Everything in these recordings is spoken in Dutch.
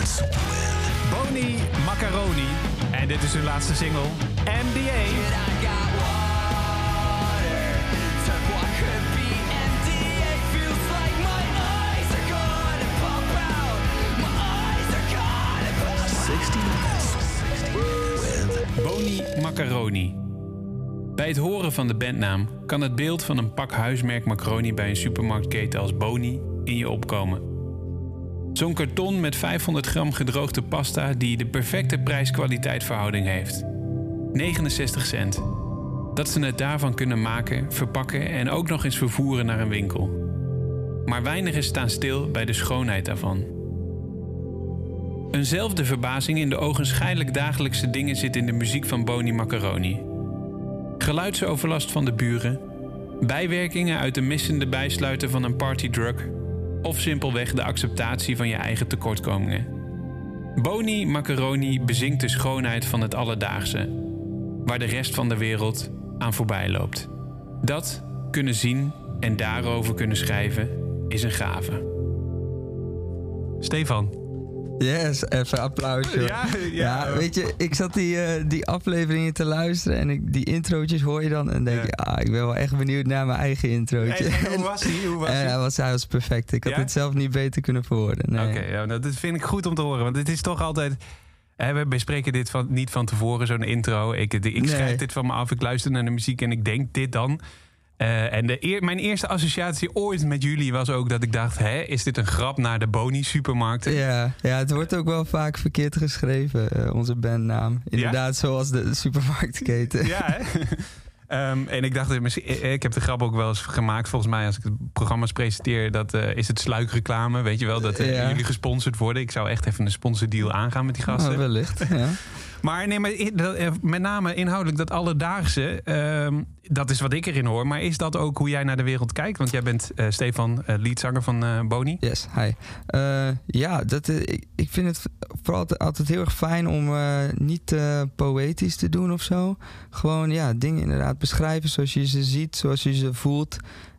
dance with Boni Macaroni. En dit is hun laatste single, MDA. with Boni Macaroni. Bij het horen van de bandnaam kan het beeld van een pak huismerk macaroni bij een supermarktketen als Boni in je opkomen. Zo'n karton met 500 gram gedroogde pasta die de perfecte prijs-kwaliteit verhouding heeft. 69 cent. Dat ze het daarvan kunnen maken, verpakken en ook nog eens vervoeren naar een winkel. Maar weinigen staan stil bij de schoonheid daarvan. Eenzelfde verbazing in de ogenschijnlijk dagelijkse dingen zit in de muziek van Boni Macaroni. Geluidsoverlast van de buren, bijwerkingen uit de missende bijsluiten van een partydrug of simpelweg de acceptatie van je eigen tekortkomingen. Boni Macaroni bezingt de schoonheid van het alledaagse, waar de rest van de wereld aan voorbij loopt. Dat kunnen zien en daarover kunnen schrijven is een gave. Stefan, Yes, even applausje. Ja, ja. Ja, weet je, ik zat die, eh, die afleveringen te luisteren en ik, die introotjes hoor je dan en denk Ja. je, ah, ik ben wel echt benieuwd naar mijn eigen introotje. En, en hoe was hij? Hoe was En hij? was, hij was perfect. Ik had Ja? het zelf niet beter kunnen verwoorden. Nee. Oké, ja, nou, dat vind ik goed om te horen. Want het is toch altijd... Hè, we bespreken dit van, niet van tevoren, zo'n intro. Ik, ik Nee. schrijf dit van me af, ik luister naar de muziek en ik denk dit dan. Eh, en de eer- mijn eerste associatie ooit met jullie was ook dat ik dacht... Hè, is dit een grap naar de Boni-supermarkten? Ja, ja, het wordt ook wel vaak verkeerd geschreven, eh, onze bandnaam. Inderdaad, zoals de supermarktketen. Ja, hè? Ehm, en ik dacht, misschien- ik heb de grap ook wel eens gemaakt. Volgens mij, als ik het programma's presenteer, dat eh, is het sluikreclame. Weet je wel, dat eh, Ja. jullie gesponsord worden. Ik zou echt even een sponsordeal aangaan met die gasten. Oh, wellicht, ja. Maar nee, maar eh, met name inhoudelijk dat alledaagse, ehm, dat is wat ik erin hoor. Maar is dat ook hoe jij naar de wereld kijkt? Want jij bent eh, Stefan, eh leadzanger van eh, Boni. Yes, hi. Eh, ja, dat, eh, ik, ik vind het vooral altijd, heel erg fijn om eh, niet eh, poëtisch te doen of zo. Gewoon ja, dingen inderdaad beschrijven zoals je ze ziet, zoals je ze voelt.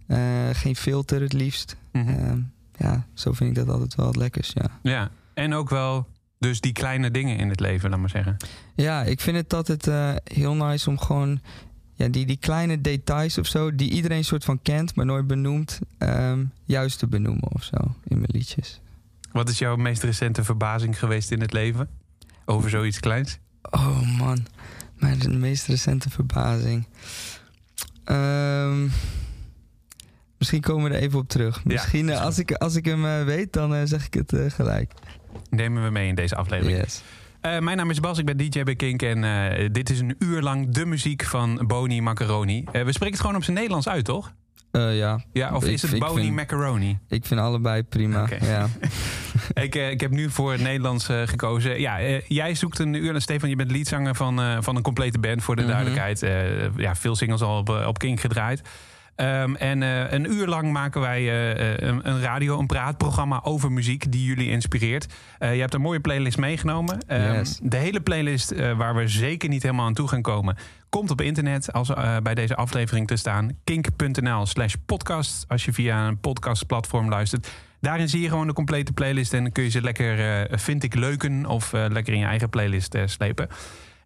Eh, geen filter het liefst. Mhm. Ehm, ja, zo vind ik dat altijd wel het lekkers, ja. Ja, en ook wel dus die kleine dingen in het leven, laat maar zeggen. Ja, ik vind het altijd heel nice om gewoon... Ja, die, die kleine details of zo, die iedereen soort van kent, maar nooit benoemt, ehm, juist te benoemen of zo in mijn liedjes. Wat is jouw meest recente verbazing geweest in het leven? Over zoiets kleins? Oh man, mijn meest recente verbazing. Ehm, misschien komen we er even op terug. Misschien is eh, als, ik, als ik hem eh, weet, dan eh, zeg ik het gelijk. Nemen we mee in deze aflevering. Yes. Mijn naam is Bas, ik ben DJ bij Kink en dit is een uur lang de muziek van Boni Macaroni. We spreken het gewoon op zijn Nederlands uit, toch? Eh, ja, Ja, of Ik- is het vind- Macaroni? ik vind allebei prima. Ja. ik, eh, ik heb nu voor het Nederlands eh, gekozen. Ja, jij zoekt een uur. Stefan, je bent leadzanger van, van een complete band, voor de Mhm. duidelijkheid. Ja, veel singles al op, op Kink gedraaid. Ehm, en eh, een uur lang maken wij eh, eh, een, een radio, een praatprogramma over muziek die jullie inspireert. Je hebt een mooie playlist meegenomen. Ehm, Yes. De hele playlist, waar we zeker niet helemaal aan toe gaan komen, komt op internet als bij deze aflevering te staan. kink.nl slash podcast. Als je via een podcastplatform luistert. Daarin zie je gewoon de complete playlist en dan kun je ze lekker, vind ik, leuken of lekker in je eigen playlist slepen.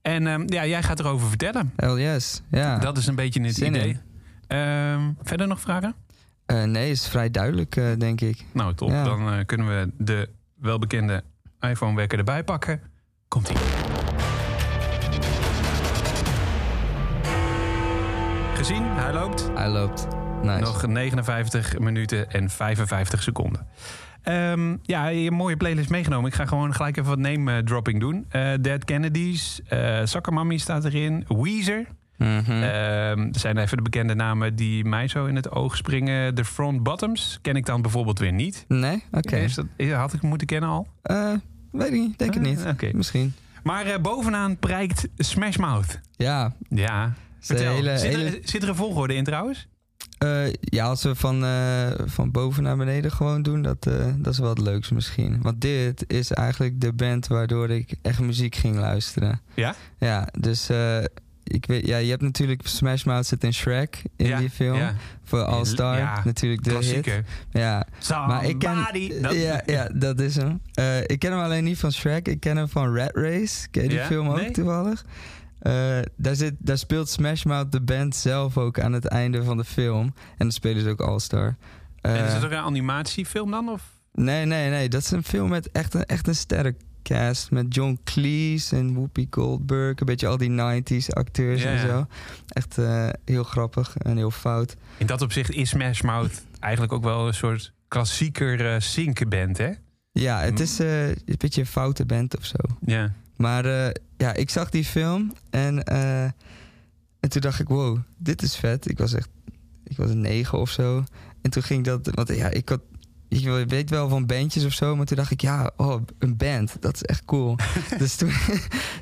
En ehm, ja, jij gaat erover vertellen. Hell yes, ja. Dat is een beetje het Zin idee. in. Ehm, verder nog vragen? Eh, nee, is vrij duidelijk, eh, denk ik. Nou, top. Ja. Dan eh, kunnen we de welbekende iPhone-wekker erbij pakken. Komt-ie. Gezien, hij loopt. Hij loopt. Nice. Nog 59 minuten en 55 seconden. Ehm, ja, een mooie playlist meegenomen. Ik ga gewoon gelijk even wat name dropping doen. Dead Kennedys, eh Soccer Mommy staat erin. Weezer. Ehm, er zijn even de bekende namen die mij zo in het oog springen. De Front Bottoms ken ik dan bijvoorbeeld weer niet. nee? Oké. Had ik moeten kennen al? Eh, weet ik niet, denk het Ah, niet. Oké. Misschien. Maar eh, bovenaan prijkt Smash Mouth. Ja, Ja. Vertel. hele, zit, hele- er, zit er een volgorde in trouwens? Eh, ja, als we van, eh, van boven naar beneden gewoon doen, dat, eh, dat is wel het leukste misschien. Want dit is eigenlijk de band waardoor ik echt muziek ging luisteren. Ja? Ja, dus eh, ik weet, ja, je hebt natuurlijk Smash Mouth zit in Shrek in Ja, die film. ja. Voor All Star, Ja, natuurlijk de hit. Ja, maar ik ken... Ja, ja, dat is hem. Eh, ik ken hem alleen niet van Shrek. Ik ken hem van Rat Race. Ken je die film ook Nee. toevallig? Eh, daar, zit, daar speelt Smash Mouth de band zelf ook aan het einde van de film. En dan spelen ze ook All Star. En is Eh, het ook een animatiefilm dan? Of? Nee, nee, nee. Dat is een film met echt een, echt een sterrencast. Met John Cleese en Whoopi Goldberg. Een beetje al die 90s acteurs Ja, en zo. Echt eh, heel grappig en heel fout. In dat opzicht is Smash Mouth eigenlijk ook wel een soort klassieker eh zinkenband, hè? Ja, het Mm. is eh, een beetje een foute band of zo. Ja. Maar ja, ik zag die film en, en toen dacht ik, wow, dit is vet. Ik was echt, ik was een negen of zo. En toen ging dat, want ja, ik had, ik weet wel van bandjes of zo, maar toen dacht ik, ja, oh, een band, dat is echt cool. dus toen,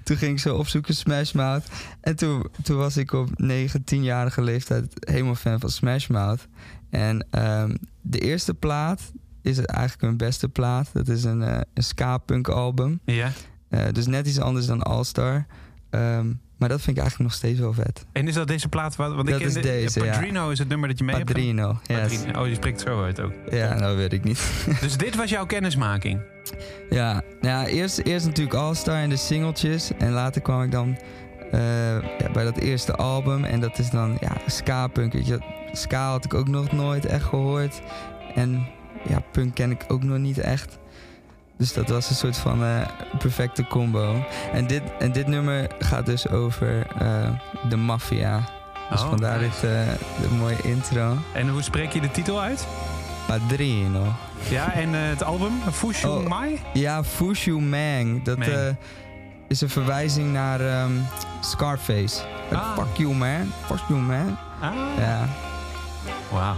toen ging ik zo opzoeken Smash Mouth. En toen, toen was ik op 9, 10-jarige leeftijd helemaal fan van Smash Mouth. En ehm, de eerste plaat is eigenlijk hun beste plaat. Dat is een, eh, een ska-punk album. ja. Eh, dus net iets anders dan All Star. Ehm, maar dat vind ik eigenlijk nog steeds wel vet. En is dat deze plaat? Want Dat ik ken is de- deze, ja. Padrino is het nummer dat je mee hebt. Padrino, yes. Padrino. Oh, je spreekt zo uit ook. Ja, nou weet ik niet. Dus dit was jouw kennismaking. ja, ja eerst, eerst natuurlijk All Star en de singeltjes. En later kwam ik dan eh, ja, bij dat eerste album. En dat is dan ja, ska-punk. Ska had ik ook nog nooit echt gehoord. En ja, punk ken ik ook nog niet echt. Dus dat was een soort van eh, perfecte combo. En dit, en dit nummer gaat dus over eh, de maffia. Dus Oh, vandaar nice. dit, eh, dit mooie intro. En hoe spreek je de titel uit? Padrino. Ja, en het album? Fushu Oh. Mai? Ja, Fushu Mang. Dat is een verwijzing naar ehm, Scarface. Like, Ah. Fuck you man. Fuck you man. Ah, Ja, wauw.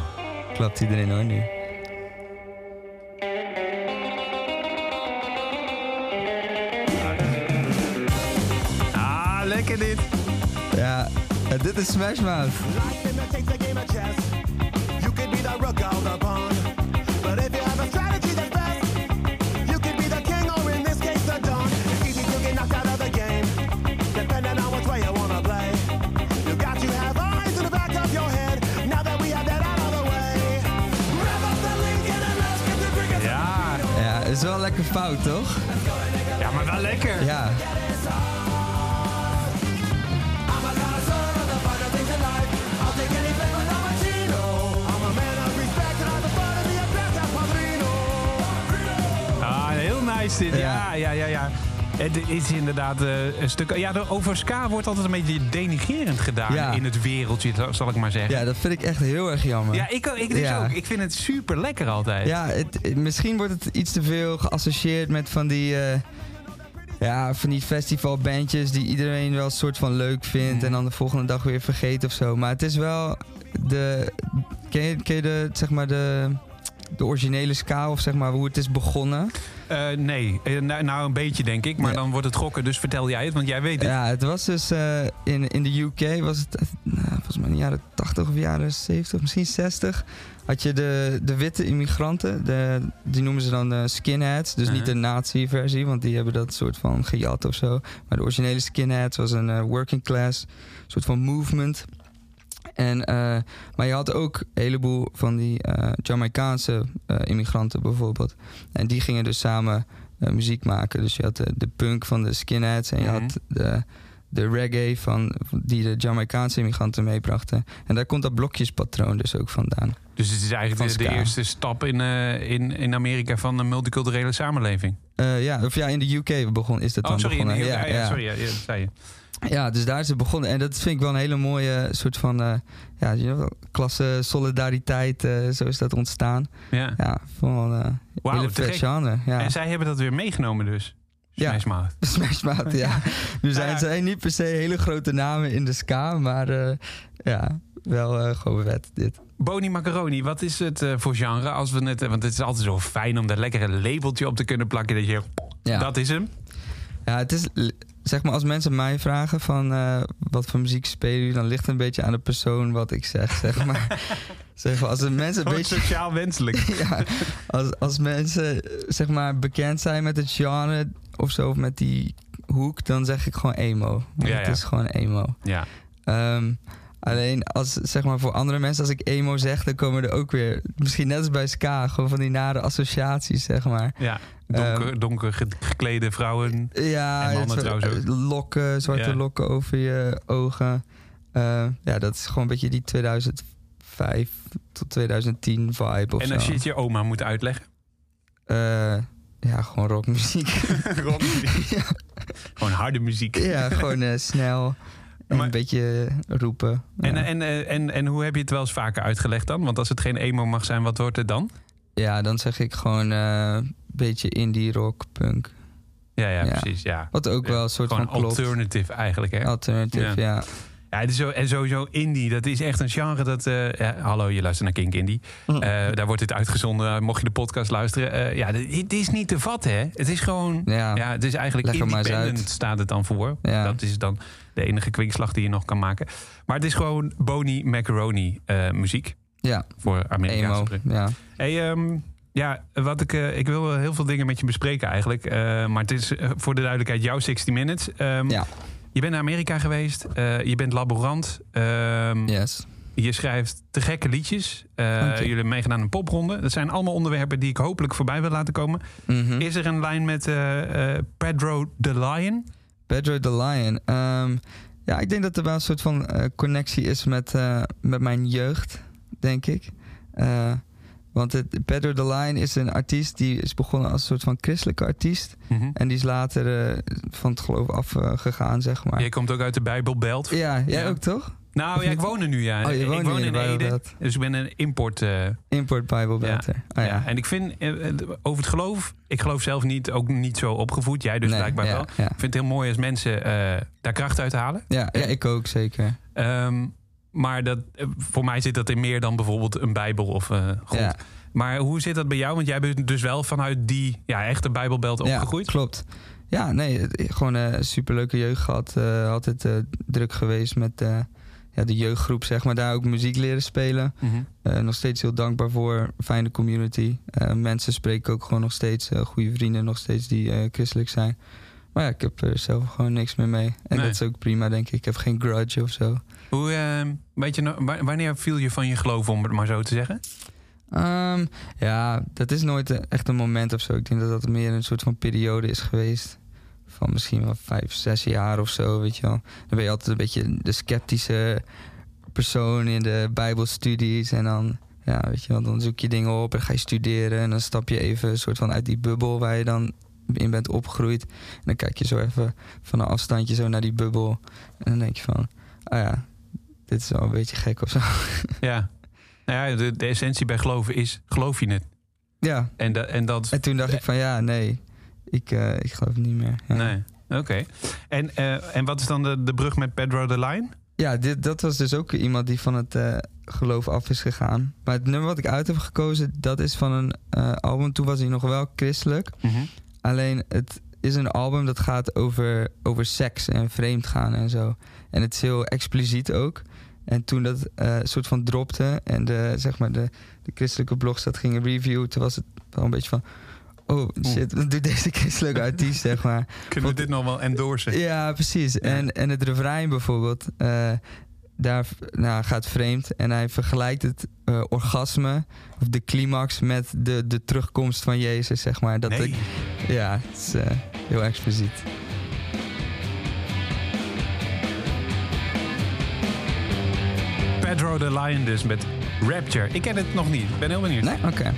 klapt erin hoor nu. Get to drinking. Ja, Ja, is wel lekker fout toch? ja maar wel lekker. Ja, dit. Ja, Ja. ja, ja. Het is inderdaad eh, een stuk... Ja, de- over ska wordt altijd een beetje denigrerend gedaan Ja. in het wereldje, zal ik maar zeggen. ja, dat vind ik echt heel erg jammer. Ja, ik, ik dus Ja. ook. Ik vind het super lekker altijd. Ja, het, misschien wordt het iets te veel geassocieerd met van die, eh, ja, van die festivalbandjes die iedereen wel een soort van leuk vindt Mhm. en dan de volgende dag weer vergeet of zo. Maar het is wel de, ken je, ken je de, zeg maar de, de originele ska of zeg maar hoe het is begonnen? Eh, nee, Eh, nou, nou, een beetje denk ik. Maar Ja. dan wordt het gokken, dus vertel jij het, want jij weet het. Ja, het was dus eh, in, in de UK, was het nou, volgens mij in de jaren 80 of jaren 70, misschien 60. Had je de, de witte immigranten, de, die noemen ze dan de skinheads. Dus niet de Uh-huh. nazi-versie, want die hebben dat soort van gejat of zo. Maar de originele skinheads was een working class soort van movement. En, eh, maar je had ook een heleboel van die eh Jamaicaanse eh, immigranten bijvoorbeeld. En die gingen dus samen muziek maken. Dus je had de, de punk van de skinheads en je Mhm. had de, de reggae van, die de Jamaicaanse immigranten meebrachten. En daar komt dat blokjespatroon dus ook vandaan. Dus het is eigenlijk de, eerste stap in, in, in Amerika van een multiculturele samenleving. Ja, of ja, in de UK begon, is dat Oh, dan sorry. in de- ja, ja, ja. sorry, ja, ja, dat zei je. Ja, dus daar is het begonnen. En dat vind ik wel een hele mooie soort van eh, ja, you know, klasse solidariteit. eh, zo is dat ontstaan. Ja. Ja, van uh, hele genre. Ja. En zij hebben dat weer meegenomen dus. Ja. Smash Mouth. Smash Mouth, ja. Nu zijn Ja. zij niet per se hele grote namen in de ska, maar eh, ja, wel eh, gewoon vet dit. Boni Macaroni, wat is het eh, voor genre? Als we net, want het is altijd zo fijn om daar lekker een labeltje op te kunnen plakken. Dat je, Ja. dat is hem. Ja, het is, zeg maar, als mensen mij vragen van eh, wat voor muziek spelen jullie, dan ligt het een beetje aan de persoon wat ik zeg, zeg maar. zeg maar als de mensen een beetje... sociaal wenselijk. ja, als, als mensen, zeg maar, bekend zijn met het genre of zo, of met die hoek, dan zeg ik gewoon emo. Ja, Het ja. is gewoon emo. Ja. Ehm, alleen als, zeg maar, voor andere mensen, als ik emo zeg, dan komen er ook weer, misschien net als bij ska, gewoon van die nare associaties, zeg maar. Ja, donker, donker ge- geklede vrouwen. Ja, En mannen trouwens ook. lokken, zwarte Ja. lokken over je ogen. Eh, ja, dat is gewoon een beetje die 2005 tot 2010 vibe of En zo. als je het je oma moet uitleggen. Eh, ja, gewoon rockmuziek. Gewoon harde muziek. ja, gewoon eh, snel en Maar- een beetje roepen. En, ja. en, en, en, en hoe heb je het wel eens vaker uitgelegd dan? Want als het geen emo mag zijn, wat wordt het dan? ja, dan zeg ik gewoon eh, een beetje indie rock, punk. Ja, ja, Ja. precies. Ja. Wat ook wel een soort Gewoon van klopt. alternative eigenlijk, hè? Alternative, ja. Ja, het is zo, en sowieso indie, dat is echt een genre dat... eh, ja, hallo, je luistert naar Kink Indie. Eh, daar wordt dit uitgezonden, mocht je de podcast luisteren. Eh, ja, dit- het is niet te vatten, hè? Het is gewoon... Ja. Ja, het is eigenlijk independent staat het dan voor. Ja. Dat is dan de enige kwinkslag die je nog kan maken. Maar het is gewoon Boni Macaroni eh, muziek Ja, voor Amerikaanse emo. Ja. Hey, ehm, ja, wat ik, eh, ik wil heel veel dingen met je bespreken eigenlijk. Eh, maar het is voor de duidelijkheid jouw 60 Minutes. Ehm, Ja. Je bent naar Amerika geweest. je bent laborant. ehm, Yes. Je schrijft te gekke liedjes. Jullie hebben meegedaan aan een popronde. Dat zijn allemaal onderwerpen die ik hopelijk voorbij wil laten komen. Mhm. Is er een lijn met Pedro the Lion? Pedro the Lion. Ehm, ja, ik denk dat er wel een soort van eh, connectie is met, eh, met mijn jeugd, denk ik. Eh, want het, Pedro the Lion is een artiest die is begonnen als een soort van christelijke artiest. Mhm. En die is later van het geloof afgegaan, gegaan, zeg maar. Jij komt ook uit de Bijbelbelt. Ja, jij Ja. ook toch? Nou ja, ik woon er nu ja. Oh, je ik woont woon in in de Ede. Dus ik ben een import. eh, Import Bible Belter. Ja. Oh, ja. ja. En ik vind eh, eh, over het geloof, ik geloof zelf niet, ook niet zo opgevoed. Jij dus Nee, blijkbaar ja, wel. Ik vind het heel mooi als mensen daar kracht uit halen. Ja, ja, ik ook zeker. Ehm, maar dat, voor mij zit dat in meer dan bijvoorbeeld een Bijbel of eh God. Ja. Maar hoe zit dat bij jou? Want jij bent dus wel vanuit die ja, echte Bijbelbelt opgegroeid. Ja, klopt. Ja, nee, gewoon een superleuke jeugd gehad. eh, altijd druk geweest met ja, de jeugdgroep, zeg maar. Daar ook muziek leren spelen. Mhm. Eh, nog steeds heel dankbaar voor. Fijne community. Eh, mensen spreken ook gewoon nog steeds. eh, goede vrienden nog steeds die christelijk zijn. Maar ja, ik heb er zelf gewoon niks meer mee. En Nee. dat is ook prima, denk ik. Ik heb geen grudge of zo. Hoe, eh, weet je, nou- wa- wanneer viel je van je geloof, om het maar zo te zeggen? Ehm, ja, dat is nooit echt een moment of zo. Ik denk dat dat meer een soort van periode is geweest. Van misschien wel vijf, zes jaar of zo, weet je wel. Dan ben je altijd een beetje de sceptische persoon in de bijbelstudies. En dan, ja, weet je wel, dan zoek je dingen op en ga je studeren. En dan stap je even een soort van uit die bubbel waar je dan in bent opgegroeid. En dan kijk je zo even van een afstandje zo naar die bubbel. En dan denk je van, ah ja, dit is wel een beetje gek of zo. Ja. Nou ja, de, de essentie bij geloven is, geloof je het? ja, En, da- en dat... En toen dacht ik van ja, nee, ik, eh, ik geloof niet meer. Ja, Nee, oké. En, eh, en wat is dan de, de brug met Pedro the Lion? ja dit, dat was dus ook iemand die van het eh, geloof af is gegaan. Maar het nummer wat ik uit heb gekozen, dat is van een album. Toen was hij nog wel christelijk. Alleen het is een album dat gaat over, over seks en vreemdgaan en zo. En het is heel expliciet ook. En toen dat eh soort van dropte en de, zeg maar de, de christelijke blogs dat gingen reviewen, toen was het wel een beetje van... Oh shit, wat doet deze christelijke artiest, zeg maar. Kunnen we dit nog wel endorsen? Ja, precies. En, en het refrein bijvoorbeeld, eh, daar nou, gaat vreemd. En hij vergelijkt het eh, orgasme, of de climax, met de, de terugkomst van Jezus, zeg maar. Dat nee. ik- ja, het is eh, heel expliciet. Pedro the Lion dus met Rapture. Ik ken het nog niet. Ik ben heel benieuwd. Nee? Oké.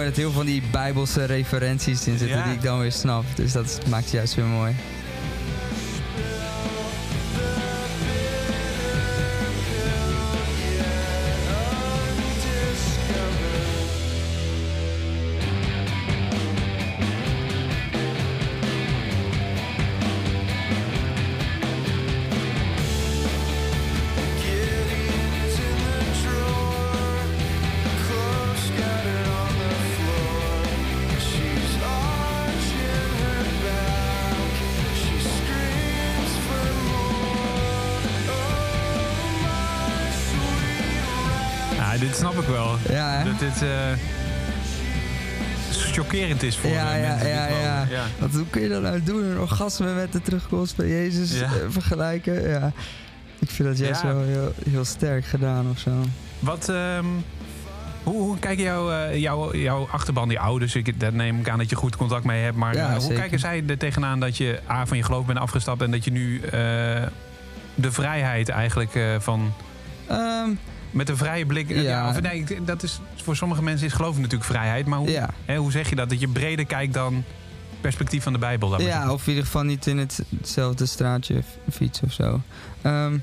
Mooi dat heel veel van die bijbelse referenties in zitten Ja. die ik dan weer snap. Dus dat maakt het juist weer mooi. Wel. Ja, hè? Dat dit eh, chockerend is voor Ja, ja, mensen ja, ja. Want hoe kun je dat nou doen? Een orgasme met de terugkomst van Jezus Ja. eh, vergelijken? Ja. Ik vind dat juist Ja. wel heel, heel sterk gedaan of zo. Wat, ehm, hoe, hoe kijken jouw, eh, jouw, jouw achterban, die ouders? Ik, daar neem ik aan dat je goed contact mee hebt. Maar Ja, hoe zeker. kijken zij er tegenaan dat je A, van je geloof bent afgestapt... en dat je nu de vrijheid eigenlijk van... Ehm, Met een vrije blik... Ja. of, nee, dat is, voor sommige mensen is geloof natuurlijk vrijheid. Maar hoe, ja. hè, hoe zeg je dat? Dat je breder kijkt dan perspectief van de Bijbel. ja, of in ieder geval niet in het- hetzelfde straatje fietsen of zo. Ehm,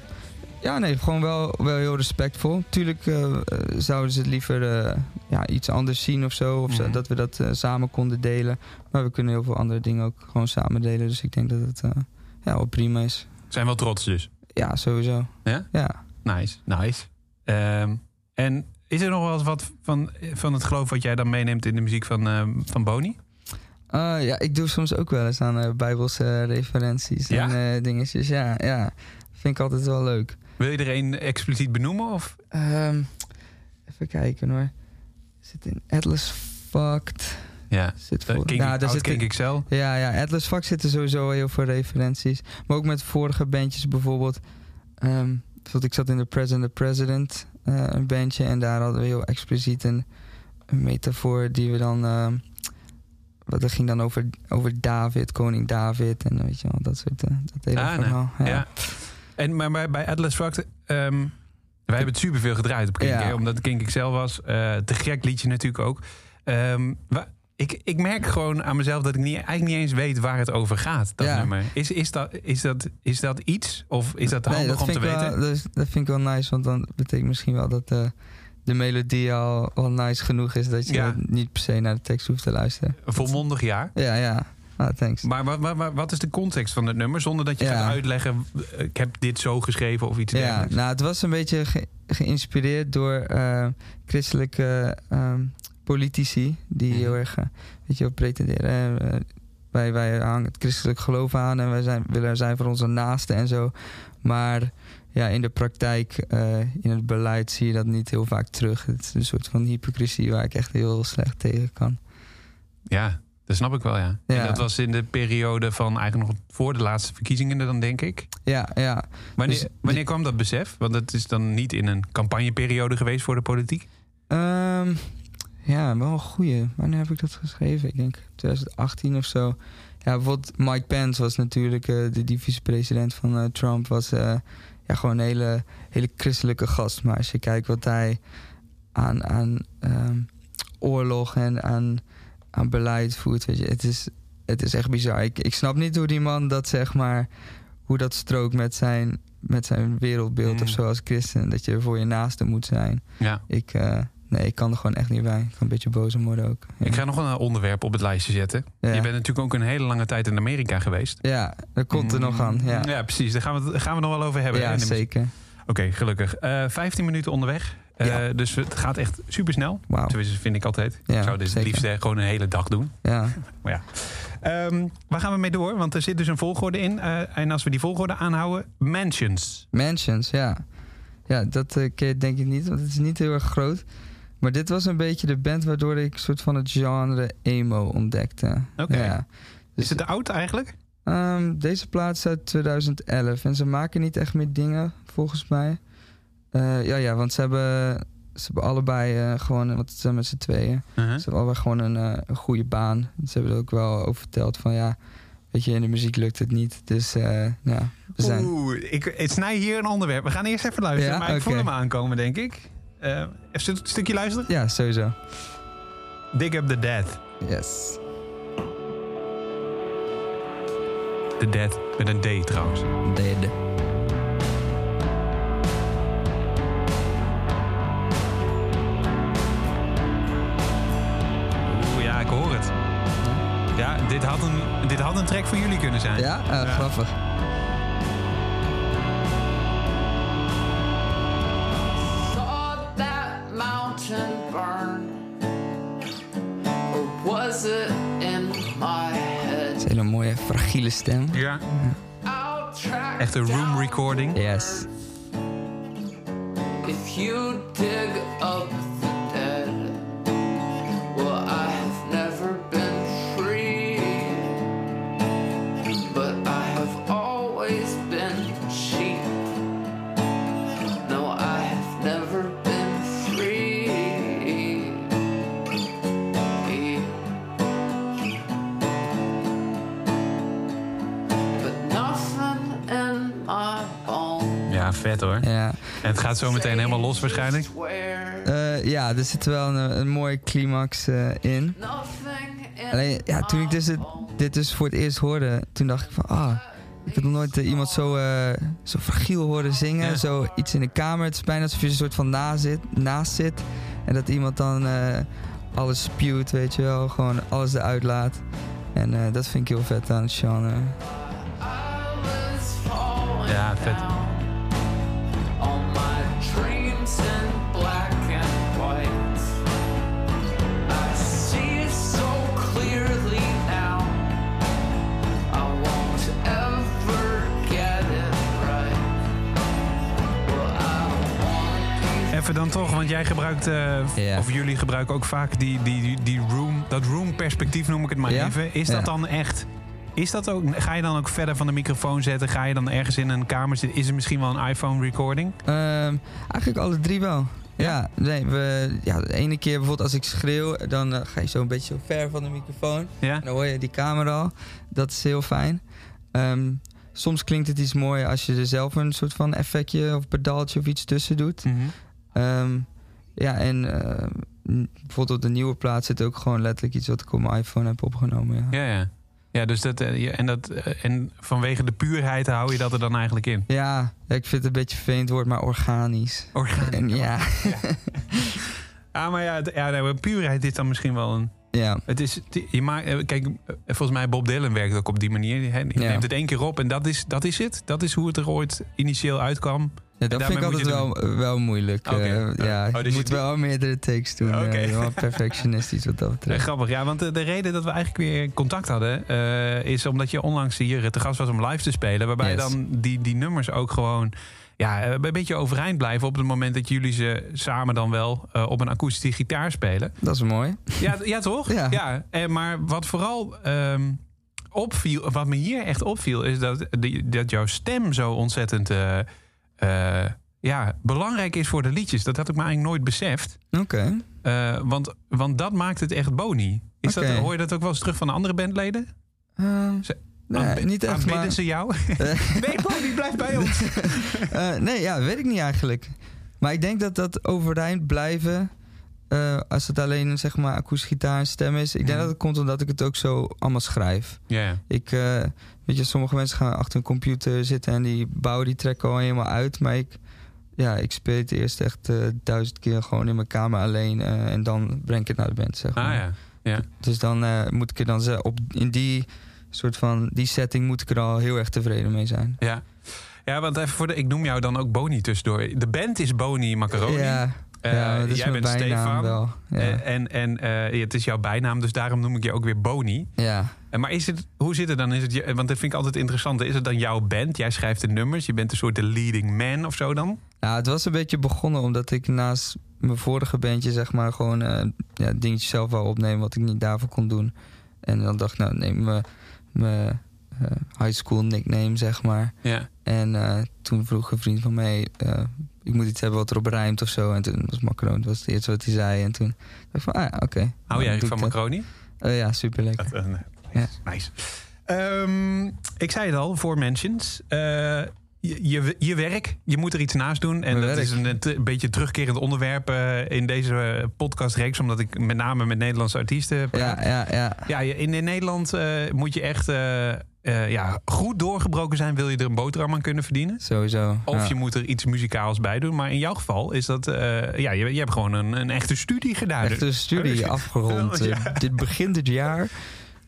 ja, nee, gewoon wel, wel heel respectvol. Tuurlijk eh, eh, zouden ze het liever eh, ja, iets anders zien of zo. Of zo, Mhm. dat we dat samen konden delen. Maar we kunnen heel veel andere dingen ook gewoon samen delen. Dus ik denk dat het ja, wel prima is. Zijn wel trots dus. Ja, sowieso. Ja? Ja. Nice, nice. Ehm, en is er nog wel eens wat van, van het geloof wat jij dan meeneemt in de muziek van, ehm, van Boni? Eh, ja, ik doe soms ook wel eens aan eh, bijbelse referenties Ja? en dingetjes. Ja, ja, vind ik altijd wel leuk. Wil je er een expliciet benoemen? Of? Ehm, even kijken hoor. Zit in Atlas Fucked. Ja, Zit uh, voor, King, daar zit King XL. ja, ja, Atlas Fucked zitten sowieso heel veel referenties. Maar ook met vorige bandjes bijvoorbeeld. Ehm, bijvoorbeeld ik zat in The President the President, eh, een bandje. En daar hadden we heel expliciet een, een metafoor die we dan... ehm, wat dat ging dan over, over David, koning David en weet je wel, dat soort eh, dat hele Ah, nee. verhaal. Ja. En, maar bij, bij Atlas Shrugged, ehm, wij hebben het superveel gedraaid op Kink, Ja. hè, omdat het Kink XL was. Eh te gek liedje natuurlijk ook. Wa- ik, ik merk gewoon aan mezelf dat ik niet, eigenlijk niet eens weet waar het over gaat, dat Ja. nummer. Is, is, dat, is, dat, is dat iets? Of is dat Nee, handig dat om te weten? wel, dat, vind ik wel nice, want dan betekent misschien wel dat eh, de melodie al, al nice genoeg is dat je Ja. niet per se naar de tekst hoeft te luisteren. Een volmondig jaar. Ja, ja. Ah, thanks. Maar wat, wat, wat is de context van het nummer? Zonder dat je Ja. gaat uitleggen, eh, ik heb dit zo geschreven of iets Ja, dergelijks. nou, het was een beetje ge- geïnspireerd door eh, christelijke ehm, politici die Mhm. heel erg, eh, weet je wel, pretenderen. eh, wij, wij hangen het christelijk geloof aan en wij zijn, willen er zijn voor onze naasten en zo. Maar ja, in de praktijk, eh, in het beleid zie je dat niet heel vaak terug. Het is een soort van hypocrisie waar ik echt heel slecht tegen kan. Ja, dat snap ik wel, ja. En dat was in de periode van eigenlijk nog voor de laatste verkiezingen dan, denk ik. Ja, ja. Wanneer, Dus- wanneer kwam dat besef? Want het is dan niet in een campagneperiode geweest voor de politiek. Ehm, ja, wel een goeie. Wanneer heb ik dat geschreven? Ik denk 2018 of zo. Ja, bijvoorbeeld Mike Pence was natuurlijk eh, de die vicepresident van eh, Trump. Was eh, ja, gewoon een hele, hele christelijke gast. Maar als je kijkt wat hij aan, aan ehm, oorlog en aan, aan beleid voert, weet je, het is, het is echt bizar. Ik, ik snap niet hoe die man dat zeg maar, hoe dat strookt met zijn, met zijn wereldbeeld Mm. of zo als christen. Dat je voor je naaste moet zijn. Ja. Ik, nee, ik kan er gewoon echt niet bij. Ik kan een beetje boos om worden ook. Ja, Ik ga nog een onderwerp op het lijstje zetten. ja. Je bent natuurlijk ook een hele lange tijd in Amerika geweest. ja dat komt er nog aan. Ja, ja precies. Daar gaan we, gaan we nog wel over hebben. ja zeker. Oké, gelukkig. Eh 15 minuten onderweg. Eh, Ja. Dus het gaat echt super snel. Wauw. Tenminste, vind ik altijd. Ja, ik zou dit het liefst eh, gewoon een hele dag doen. Ja. Ehm, waar gaan we mee door? Want er zit dus een volgorde in. En als we die volgorde aanhouden, mansions. Mansions, ja. Ja, dat denk ik niet, want het is niet heel erg groot. Maar dit was een beetje de band waardoor ik soort van het genre emo ontdekte. Oké. Ja. Dus, Is het oud eigenlijk? ehm, deze plaat is uit 2011 en ze maken niet echt meer dingen, volgens mij. Eh, ja, ja, want ze hebben, ze hebben allebei eh, gewoon, want het zijn met z'n tweeën. Uh-huh. Ze hebben allebei gewoon een, eh, een goede baan. Ze hebben er ook wel over verteld van ja, weet je, in de muziek lukt het niet. Dus eh, ja, we zijn... Oeh, ik, ik snij hier een onderwerp. We gaan eerst even luisteren. Ja? Maar ik voel Oké. hem aankomen, denk ik. Eh, even een stukje luisteren. Ja, sowieso. Dig Up The Dead. Yes. The Dead met een D trouwens. Dead. Oeh, ja, ik hoor het. Ja, dit had een, dit had een track van jullie kunnen zijn. Ja, Eh, grappig. Een mooie, fragiele stem. Ja. Track Echt een room recording. Yes. If you dig up Ja, vet hoor. Ja. En het gaat zo meteen helemaal los waarschijnlijk. Eh, ja, er zit wel een, een mooie climax eh, in. Alleen, ja, toen ik dus het, dit dus voor het eerst hoorde, toen dacht ik van, ah, ik heb nog nooit eh, iemand zo, zo fragiel horen zingen. Ja. Zo iets in de kamer. Het is bijna alsof je een soort van naast zit, naast zit. En dat iemand dan alles spuwt, weet je wel. Gewoon alles eruit laat. En dat vind ik heel vet aan Sean. eh. Ja, vet. Dan toch, want jij gebruikt, eh, of jullie gebruiken ook vaak die, die, die, room, dat room perspectief noem ik het maar even. Is dat dan echt, is dat ook, ga je dan ook verder van de microfoon zetten? Ga je dan ergens in een kamer zitten? Is er misschien wel een iPhone recording? Ehm, eigenlijk alle drie wel. Ja, nee, we, ja, de ene keer bijvoorbeeld als ik schreeuw, dan eh, ga je zo een beetje zo ver van de microfoon. Ja? En dan hoor je die camera al. Dat is heel fijn. Ehm, soms klinkt het iets mooier als je er zelf een soort van effectje of pedaaltje of iets tussen doet. Mhm. Ehm, ja, en eh, bijvoorbeeld op de nieuwe plaat zit ook gewoon letterlijk iets wat ik op mijn iPhone heb opgenomen. Ja, Ja, ja. Ja, dus dat, eh, en, dat, eh, en vanwege de puurheid hou je dat er dan eigenlijk in? ja, ik vind het een beetje vervelend woord, maar organisch. Organisch. En ja, Ah, maar ja, ja nee, puurheid is dan misschien wel een... ja, Het is, je maakt, kijk, volgens mij Bob Dylan werkt ook op die manier. Je Ja. neemt het één keer op en dat is, dat is het. Dat is hoe het er ooit initieel uitkwam. Ja, dat vind ik altijd wel, wel moeilijk. Eh, ja, Oh, dus je moet wel meerdere takes doen. Oké. eh, perfectionistisch wat dat Eh, betreft. grappig, ja, want de, de reden dat we eigenlijk weer contact hadden... eh, is omdat je onlangs hier te gast was om live te spelen. Waarbij Yes. dan die, die nummers ook gewoon ja, eh, een beetje overeind blijven... op het moment dat jullie ze samen dan wel eh, op een akoestische gitaar spelen. Dat is mooi. Ja, ja toch? Ja. En, maar wat vooral ehm, opviel, wat me hier echt opviel, is dat, die, dat jouw stem zo ontzettend eh, eh, ja, belangrijk is voor de liedjes. Dat had ik me eigenlijk nooit beseft. Oké. Eh, want, want dat maakt het echt bony. Is dat, hoor je dat ook wel eens terug van de andere bandleden? Ehm, Ze- nee, niet echt, aanbidden maar... ze jou? Nee, Bony, blijf bij ons. nee, ja, weet ik niet eigenlijk. Maar ik denk dat dat overeind blijven... als het alleen zeg maar akoestische gitaar en stem is. Ik denk Mhm. dat het komt omdat ik het ook zo allemaal schrijf. Ja. Ik, weet je, sommige mensen gaan achter een computer zitten en die bouwen die track al helemaal uit. Maar ik, ja, ik speel het eerst echt eh, duizend keer gewoon in mijn kamer alleen. eh, en dan breng ik het naar de band, zeg maar. Ah ja. Dus dan eh, moet ik er dan op in die soort van die setting moet ik er al heel erg tevreden mee zijn. Ja. Ja, want even voor de, ik noem jou dan ook Boni tussendoor. De band is Boni Macaroni. Ja, ja, dat is jij bent Stefan. wel. Ja. Eh, en en eh, het is jouw bijnaam, dus daarom noem ik je ook weer Boni. ja. Eh, maar is het, hoe zit het dan? Is het, want dat vind ik altijd interessant. Is het dan jouw band? Jij schrijft de nummers. Je bent een soort de leading man of zo dan? Nou, het was een beetje begonnen omdat ik naast mijn vorige bandje zeg maar gewoon eh ja, dingetjes zelf wou opnemen wat ik niet daarvoor kon doen. En dan dacht ik, nou neem mijn, mijn eh, high school nickname zeg maar. Ja. En eh, toen vroeg een vriend van mij, eh, ik moet iets hebben wat erop rijmt of zo. En toen was macaron, dat was het eerste wat hij zei. En toen dacht ik van, ah ja, oké. Hou Nou, jij van macaroni? Eh, ja, super lekker. Eh. Ja. Nice. Ehm, ik zei het al, voor mentions. Eh, je, je, je werk, je moet er iets naast doen. En Mijn dat werk. is een, een beetje terugkerend onderwerp eh, in deze podcastreeks. Omdat ik met name met Nederlandse artiesten praat. Ja, ja, ja. Ja, in, in Nederland eh, moet je echt eh, eh, ja, goed doorgebroken zijn. Wil je er een boterham aan kunnen verdienen? Sowieso. Of ja. je moet er iets muzikaals bij doen. Maar in jouw geval is dat... eh, ja, je, je hebt gewoon een, een echte studie gedaan. Echt een studie afgerond. Ja. eh, dit begint dit jaar.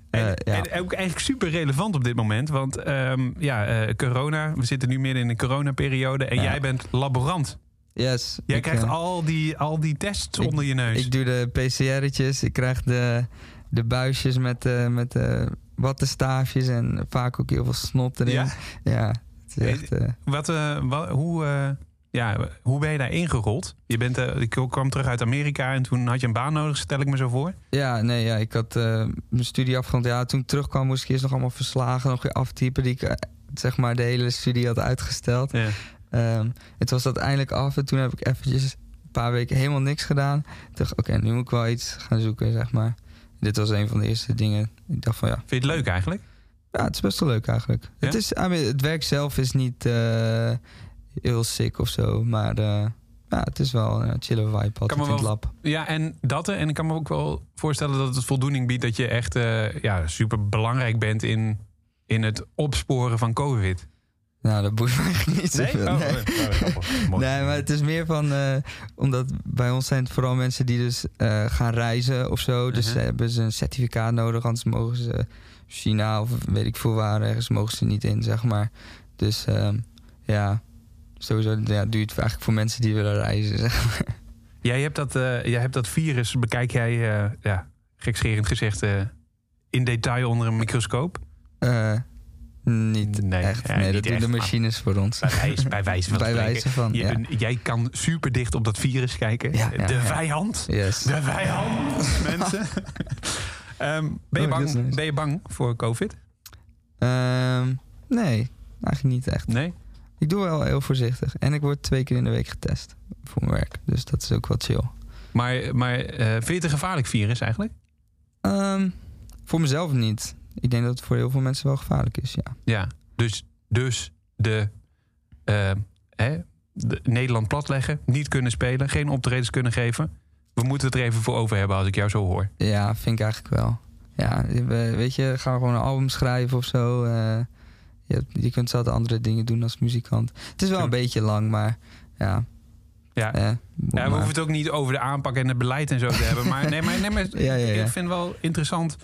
En, Eh, ja. en ook eigenlijk super relevant op dit moment. Want ehm, ja, eh, corona. We zitten nu midden in een coronaperiode. En Ja. jij bent laborant. Yes. Jij krijgt eh, al, die, al die tests ik- onder je neus. Ik doe de PCR'tjes, ik krijg de, de buisjes met, met wattenstaafjes en vaak ook heel veel snot erin. Ja? Ja, het is echt... Wat, eh, wa- hoe, ja, hoe ben je daar ingerold? Je bent, eh, ik kwam terug uit Amerika en toen had je een baan nodig, stel ik me zo voor. Ja, nee, ja, ik had eh, mijn studie afgerond. Ja, toen ik terugkwam moest ik eerst nog allemaal verslagen nog weer aftypen... die ik eh, zeg maar de hele studie had uitgesteld. Ja. Ehm, het was dat eindelijk af en toen heb ik eventjes een paar weken helemaal niks gedaan. Ik dacht, oké, nu moet ik wel iets gaan zoeken, zeg maar. Dit was een van de eerste dingen. Ik dacht van ja, Vind je het leuk eigenlijk? ja het is best wel leuk eigenlijk. Ja? Het, is, het werk zelf is niet heel sick of zo, maar eh, ja, het is wel een chille vibe altijd in het lab. Ja, en dat. En ik kan me ook wel voorstellen dat het voldoening biedt dat je echt eh, ja, super belangrijk bent in, in het opsporen van COVID. Nou, dat boeit me eigenlijk niet zoveel. Oh, nee. oh, oh. Nee, maar het is meer van, eh, omdat bij ons zijn het vooral mensen die dus eh, gaan reizen of zo. Dus Mhm. ze hebben ze een certificaat nodig, anders mogen ze China of weet ik veel waar ergens mogen ze niet in, zeg maar. Dus ehm, ja, sowieso ja, duurt eigenlijk voor mensen die willen reizen, zeg maar. Jij, hebt dat, eh, jij hebt dat virus, bekijk jij, eh, ja, gekscherend gezegd, eh, in detail onder een microscoop? Niet Nee, echt. nee, dat doen echt, de machines voor ons. Bij wijze, bij wijze van Bij spreken. wijze van, Je- ja. Jij kan super dicht op dat virus kijken. Ja, ja, de ja. vijand. Yes. De vijand, mensen. Ehm, ben, je Oh, bang, nice. ben je bang voor COVID? Ehm, nee, eigenlijk niet echt. Nee? Ik doe wel heel voorzichtig. En ik word twee keer in de week getest voor mijn werk. Dus dat is ook wel chill. Maar, maar eh, vind je het een gevaarlijk virus eigenlijk? Ehm, voor mezelf niet. Ik denk dat het voor heel veel mensen wel gevaarlijk is, ja. Ja. Dus, dus de, eh, hè, de Nederland platleggen, niet kunnen spelen, geen optredens kunnen geven. We moeten het er even voor over hebben als ik jou zo hoor. Ja, vind ik eigenlijk wel. Ja, we- weet je, gaan we gewoon een album schrijven of zo. eh, je, je kunt zelf andere dingen doen als muzikant. Het is wel een beetje lang, maar ja. Ja. eh, Ja, we maar- hoeven het ook niet over de aanpak en het beleid en zo te hebben. Maar, nee, maar, nee, maar Ja, ja, ja. ik vind het wel interessant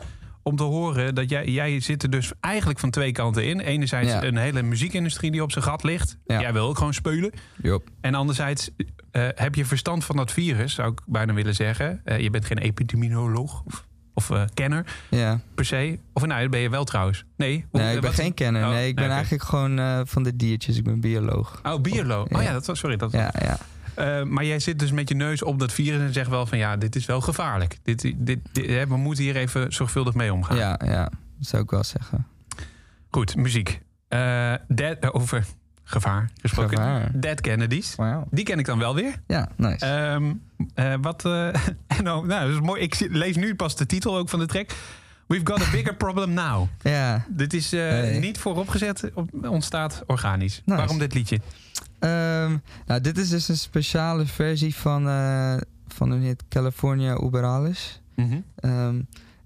om te horen dat jij, jij zit er dus eigenlijk van twee kanten in. Enerzijds een hele muziekindustrie die op zijn gat ligt. Jij wil ook gewoon spelen. Jop. En anderzijds eh, heb je verstand van dat virus, zou ik bijna willen zeggen. Eh, je bent geen epidemioloog of, of eh, kenner Ja. per se. Of nou, dat ben je wel trouwens. Nee, hoe- Nee, ik ben geen kenner. Oh, nee, ik ben eigenlijk gewoon eh, van de diertjes. Ik ben bioloog. Oh, bioloog. Oh Ja. dat sorry. Dat, Ja, ja. Eh, maar jij zit dus met je neus op dat virus en zegt wel van ja, dit is wel gevaarlijk. Dit, dit, dit- hè, we moeten hier even zorgvuldig mee omgaan. Ja, ja. Dat zou ik wel zeggen. Goed, muziek. Dead, eh, over gevaar gesproken. Gevaar. Dead Kennedys. Die ken ik dan wel weer. Ja, nice. Ehm, eh, wat, nou, nou, dat is mooi. Ik lees nu pas de titel ook van de track. We've got a bigger problem now. ja. Dit is eh, Hey. niet vooropgezet, op- ontstaat organisch. Nice. Waarom dit liedje? Ehm, nou, dit is dus een speciale versie van, van een hit California Uberalis. Ehm,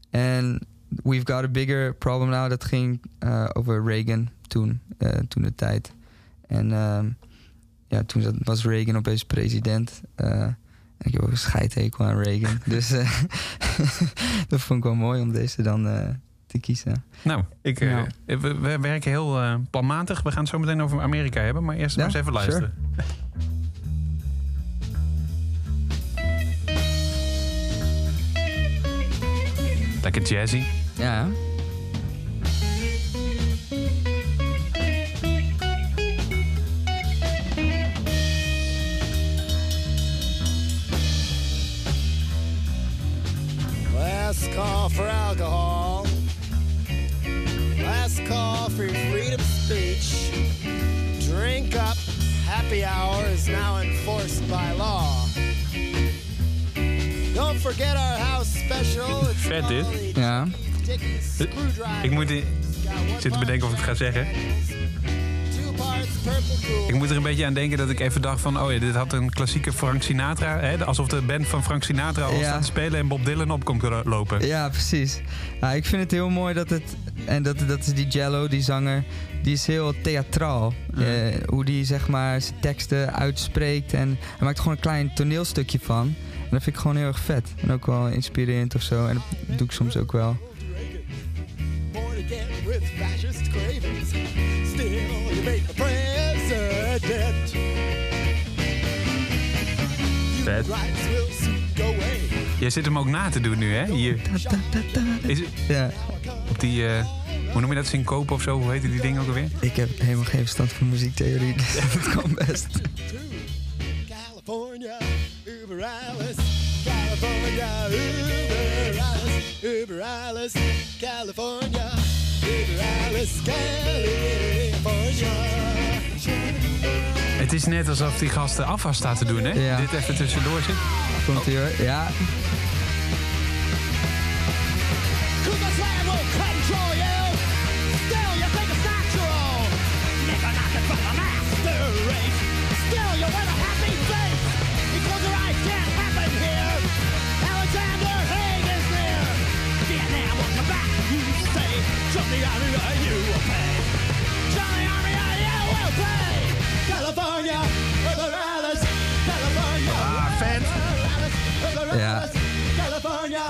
en We've Got a Bigger Problem Now, dat ging over Reagan toen, toen de tijd. En ehm, ja, toen was Reagan opeens president. Eh, en ik heb ook een scheidhekel aan Reagan. dus eh, dat vond ik wel mooi om deze dan eh, te kiezen. Nou, ik, eh, Ja. we, we werken heel eh, planmatig. We gaan het zo meteen over Amerika hebben. Maar eerst Ja, maar eens even sure. luisteren. Lekker jazzy. Ja, Last call for alcohol. Last call for your freedom of speech. Drink up. Happy hour is now enforced by law. Don't forget our house special. It's Vet dit. ja. Ik moet, i- Got one zit te bedenken of ik het ga zeggen. Ik moet er een beetje aan denken dat ik even dacht van... oh ja, dit had een klassieke Frank Sinatra. Hè? Alsof de band van Frank Sinatra al Ja. staat te spelen... en Bob Dylan op komt lopen. Ja, precies. Ja, ik vind het heel mooi dat het. En dat, dat is die Jello, die zanger. Die is heel theatraal. Eh, hoe die zeg maar zijn teksten uitspreekt. En hij maakt gewoon een klein toneelstukje van. En dat vind ik gewoon heel erg vet. En ook wel inspirerend of zo. En dat doe ik soms ook wel. het... Jij zit hem ook na te doen nu, hè? Hier. Is het... Ja. Op die... Uh... Hoe noem je dat? Syncope of zo? Hoe heet die ding ook alweer? Ik heb helemaal geen verstand van muziektheorie, dus ja. dat kan best. California, Uber Alice. California, Uber Alice. Uber Alice, California. Uber Alice, California. Het is net alsof die gasten afwas staat te doen, hè? Ja. Dit even tussendoor zit. Komt ie hoor. Ja, you. Army you will pay. Join the army or you will pay. California, Alice, California. Ah, vet. Ja. California.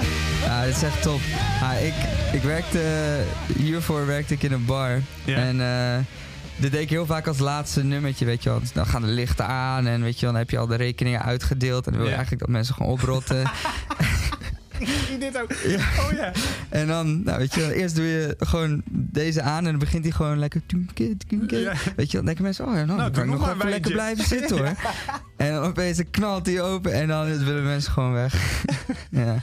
Ja, dat is echt top. Ah, ik, ik werkte, hiervoor werkte ik in een bar. Ja. En eh dit deed ik heel vaak als laatste nummertje, weet je wel. Dus Dan gaan de lichten aan en weet je wel, dan heb je al de rekeningen uitgedeeld. En dan wil je Ja. eigenlijk dat mensen gewoon oprotten. dit ook. Oh ja. en dan, nou weet je eerst doe je gewoon deze aan en dan begint hij gewoon lekker... Ja. Weet je dan denken mensen, oh ja, nou, dan kan ik nog even lekker blijven zitten hoor. En dan opeens knalt hij open en dan willen mensen gewoon weg. ja.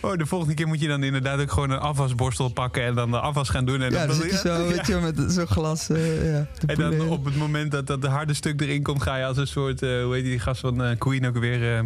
Oh, de volgende keer moet je dan inderdaad ook gewoon een afwasborstel pakken en dan de afwas gaan doen. En Ja, dan, zo, weet je met zo'n glas. eh, ja, te En dan op het moment dat dat harde stuk erin komt, ga je als een soort, eh, hoe heet die gast van eh, Queen ook weer?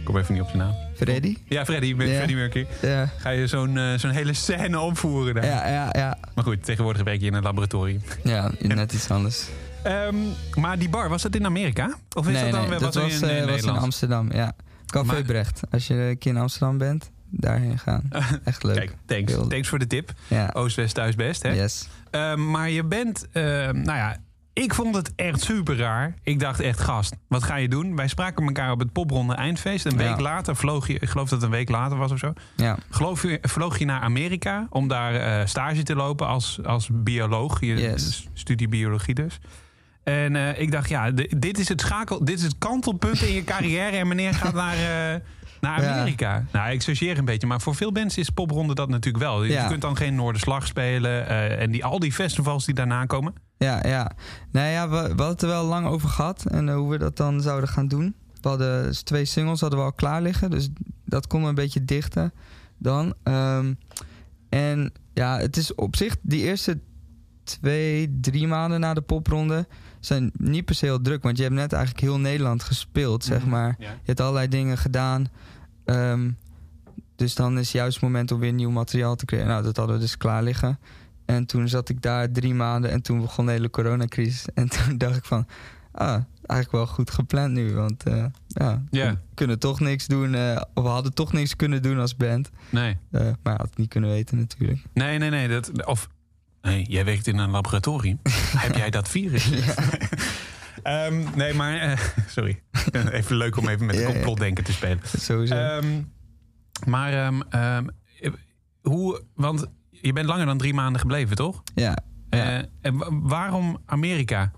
Eh, ik kom even niet op zijn naam. Freddy? Ja, Freddy, met Ja. Freddie Mercury. Ja. Ga je zo'n eh, zo'n hele scène opvoeren daar. Ja, ja, ja. Maar goed, tegenwoordig werk je in een laboratorium. Ja, net iets anders. Ehm, maar die bar, was dat in Amerika? Of is nee, dat dan nee, dat was, in, eh, in was in? Amsterdam, ja. Café Maar- Brecht. Als je een keer in Amsterdam bent, daarheen gaan. Echt leuk. Kijk, thanks. Heel- Thanks voor de tip. Ja, Oost-West thuis best, hè? yes. Ehm, maar je bent, nou ja, ik vond het echt super raar. Ik dacht echt, gast, wat ga je doen? Wij spraken elkaar op het popronde eindfeest. Een Ja. week later vloog je, ik geloof dat het een week later was of zo. Ja, Geloof je, vloog je naar Amerika om daar eh, stage te lopen als, als bioloog. Je Yes. studie biologie dus. En eh, ik dacht, ja, dit is het schakel, dit is het kantelpunt in je carrière. En meneer gaat naar, eh, naar Ja. Amerika. Nou, ik chargeer een beetje, maar voor veel mensen is popronde dat natuurlijk wel. Je kunt dan geen Noorderslag spelen eh, en die, al die festivals die daarna komen. ja, ja. Nee, ja, we, we hadden het er wel lang over gehad. En eh, hoe we dat dan zouden gaan doen. We hadden dus twee singles hadden we al klaar liggen. Dus dat kon een beetje dichten dan. Ehm, en ja, het is op zich die eerste twee, drie maanden na de popronde zijn niet per se heel druk. Want je hebt net eigenlijk heel Nederland gespeeld, zeg Mhm. maar. Ja. Je hebt allerlei dingen gedaan. Ehm, dus dan is juist het moment om weer nieuw materiaal te creëren. Nou, dat hadden we dus klaar liggen. En toen zat ik daar drie maanden en toen begon de hele coronacrisis. En toen dacht ik van, ah, eigenlijk wel goed gepland nu. Want eh, ja, we kunnen toch niks doen. eh, of we hadden toch niks kunnen doen als band. Nee. Eh, maar had het niet kunnen weten natuurlijk. Nee, nee, nee. Dat, of, nee, jij werkt in een laboratorium. Heb jij dat virus? Ehm, nee, maar... sorry. Even leuk om even met complotdenken te spelen. Sowieso. Ehm, maar er ehm, hoe... Want je bent langer dan drie maanden gebleven, toch? ja. ja. Eh, en wa- waarom Amerika?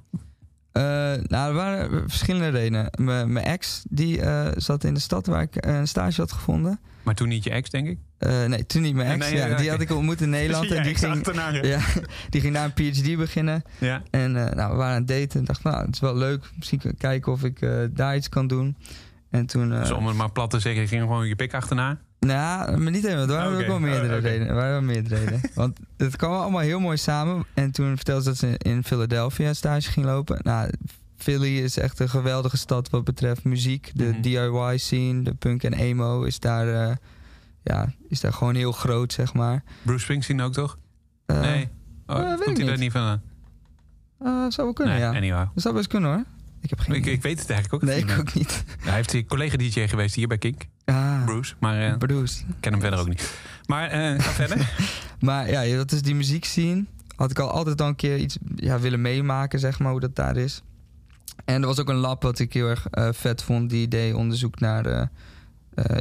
Eh, nou, er waren verschillende redenen. Mijn ex die eh, zat in de stad waar ik een stage had gevonden. Maar toen niet je ex, denk ik. Eh, nee, toen niet mijn ex. Nee, ja, die had ik ontmoet in Nederland. En die ging, ja. die ging daar een PhD beginnen. Ja. En eh, nou, we waren aan het daten. En dacht, nou, het is wel leuk. Misschien kijken of ik eh, daar iets kan doen. En toen... Dus om het maar plat te zeggen, je ging gewoon je pik achterna. nou, maar niet helemaal. Er waren Oké. ook wel meerdere Oh, redenen. Waren wel meerdere redenen. Want het kwam allemaal heel mooi samen. En toen vertelde ze dat ze in Philadelphia stage ging lopen. Nou, Philly is echt een geweldige stad wat betreft muziek. De Mhm. DIY scene, de punk en emo is daar, ja, is daar gewoon heel groot, zeg maar. Bruce Springsteen ook, toch? Eh, nee. Oh, weet ik komt hij daar niet. van aan? eh, zou wel kunnen, nee, ja. Dat zou best kunnen hoor. Ik heb geen Ik, ik weet het eigenlijk ook Nee, niet. ik ook niet. Hij heeft een collega-dj geweest hier bij Kink, Ah, Bruce. Maar eh, ik Bruce. ken hem verder ook niet. Maar ga verder. Maar ja, dat is die muziekscene. Had ik al altijd al een keer iets ja, willen meemaken, zeg maar, hoe dat daar is. En er was ook een lab wat ik heel erg vet vond. Die deed onderzoek naar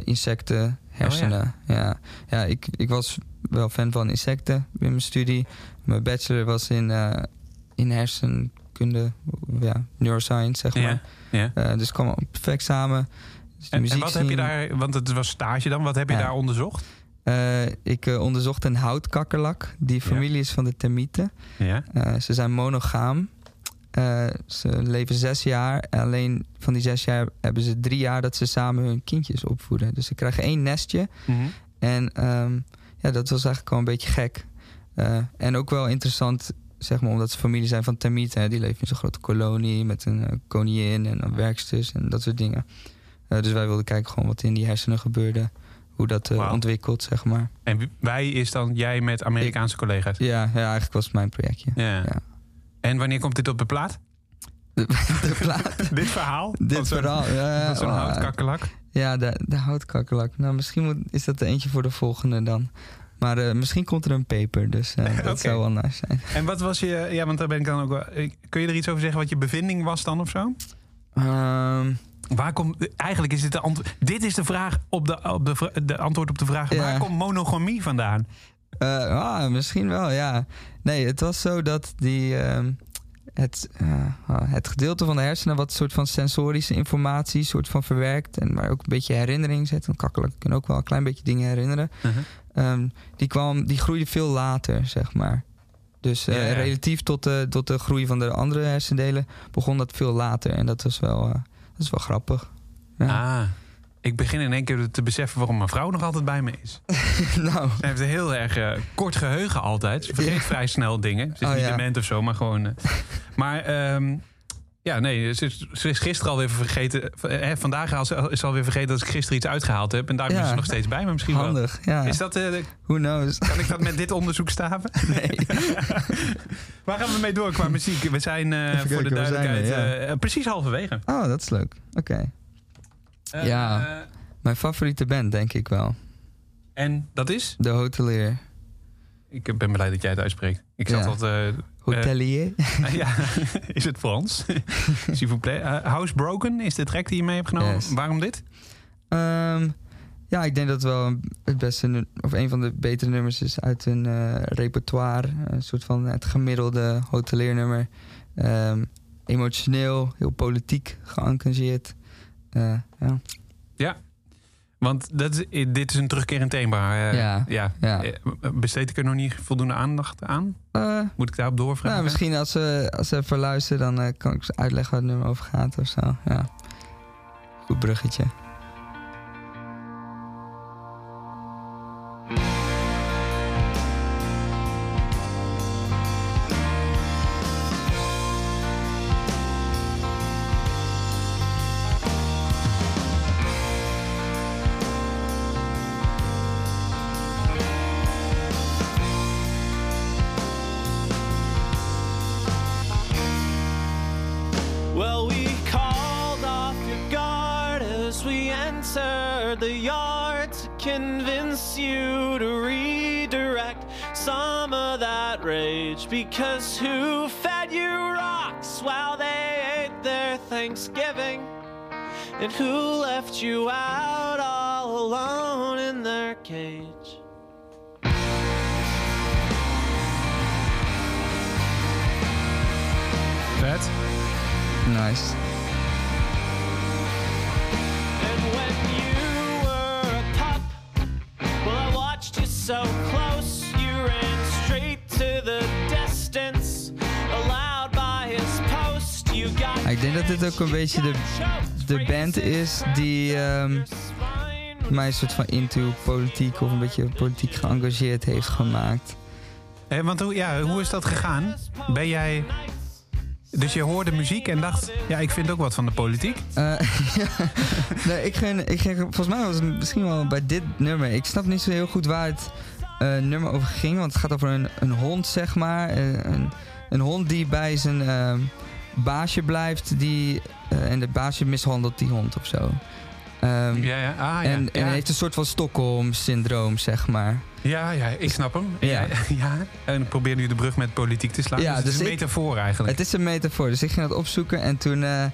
insecten, hersenen. ja. Ja, ik, ik was wel fan van insecten in mijn studie. Mijn bachelor was in, eh, in hersenkunde, ja, neuroscience, zeg maar. Ja, ja. Eh, dus kwam perfect samen. Dus En, en wat heb je daar, want het was stage dan, wat heb je daar onderzocht? Eh, ik onderzocht een houtkakkerlak. Die familie is van de termieten. Ja. Ze zijn monogaam. Eh, ze leven zes jaar. Alleen van die zes jaar hebben ze drie jaar dat ze samen hun kindjes opvoeden. Dus ze krijgen één nestje. Mhm. En ehm, ja, dat was eigenlijk wel een beetje gek. Eh, en ook wel interessant, zeg maar, omdat ze familie zijn van termieten. hè. Die leven in zo'n grote kolonie met een eh, koningin en een werksters en dat soort dingen. Dus wij wilden kijken gewoon wat in die hersenen gebeurde. Hoe dat Wauw. ontwikkelt, zeg maar. En wij is dan jij met Amerikaanse collega's? Ja, ja, eigenlijk was het mijn projectje. Ja. En wanneer komt dit op de plaat? De, de plaat, dit verhaal? dit verhaal. Ja, van Zo'n oh, houtkakkelak? Ja, de, de houtkakkelak. Nou, misschien moet, is dat er eentje voor de volgende dan. Maar eh, misschien komt er een paper, dus eh, dat zou wel nice zijn. En wat was je... Ja, want daar ben ik dan ook wel... Kun je er iets over zeggen wat je bevinding was dan of zo? Ehm, Waar komt... Eigenlijk is dit de antwoord... Dit is de vraag op de, op de, antwoord op de vraag... Ja. Waar komt monogamie vandaan? Eh, ah, misschien wel, ja. Nee, het was zo dat die, ehm, het, eh, ah, het gedeelte van de hersenen... wat een soort van sensorische informatie soort van verwerkt... en maar ook een beetje herinnering zet. Want kakkelak kunnen ook wel een klein beetje dingen herinneren. Ehm, die, kwam, die groeide veel later, zeg maar. Dus eh, Ja, ja. relatief tot de, tot de groei van de andere hersendelen begon dat veel later. En dat was wel, dat is wel grappig. Ja. Ah. Ik begin in één keer te beseffen waarom mijn vrouw nog altijd bij me is. nou, Ze heeft een heel erg eh, kort geheugen altijd. Ze vergeet Ja. vrij snel dingen. Ze is Oh, niet ja. dement of zo, maar gewoon... eh. maar ehm, ja, nee, ze is, ze is gisteren alweer vergeten... eh, vandaag is ze- alweer vergeten dat ik gisteren iets uitgehaald heb. En daarom Ja. is ze nog steeds bij me misschien wel. handig. Ja. Is dat, eh, Who knows? kan ik dat met dit onderzoek staven? Nee. Waar gaan we mee door qua muziek? We zijn voor de kijken, duidelijkheid precies halverwege. Oh, dat is leuk. Oké. Eh, Ja. eh, Mijn favoriete band, denk ik wel. en dat is? De Hotelier. Ik ben blij dat jij het uitspreekt. Ik zat Ja. wat... eh, Hotelier? ja, is het Frans? S'il vous plaît. Eh, House Broken is de track die je mee hebt genomen. Yes. Waarom dit? Ehm, ja, ik denk dat het wel een- het beste, of een van de betere nummers is uit hun eh, repertoire. Een soort van het gemiddelde hoteliernummer. Ehm, emotioneel, heel politiek geëngageerd. Eh, ja. Want dat is, eh, dit is een terugkerend thema. eh, Ja, ja. ja. Besteed ik er nog niet voldoende aandacht aan? Moet ik daarop doorvragen? nou, misschien als ze, als ze even luisteren, dan kan ik ze uitleggen waar het nummer over gaat of zo. Ja. Goed bruggetje. And who left you out all alone in their cage? Vet. Nice. And when you were a pup, well, I watched you so Ik denk dat dit ook een beetje de, de band is die ehm, mij een soort van into politiek of een beetje politiek geëngageerd heeft gemaakt. Eh, want hoe, ja, hoe is dat gegaan? Ben jij... Dus je hoorde muziek en dacht... Ja, ik vind ook wat van de politiek. Eh, ja. nee, ik ging, ik ging, volgens mij was het misschien wel bij dit nummer. Ik snap niet zo heel goed waar het eh, nummer over ging. Want het gaat over een, een hond, zeg maar. Eh, een, een hond die bij zijn ehm, baasje blijft. Die, eh, en de baasje mishandelt die hond of zo. Ehm, Ja, ja. Ah, ja. en, ja. en hij heeft een soort van Stockholm-syndroom, zeg maar. ja, ja, ik snap hem. Ja. Ja. ja. En probeer nu de brug met politiek te slaan. Ja, dus het is dus een ik- metafoor eigenlijk. Het is een metafoor, dus ik ging dat opzoeken en toen, eh,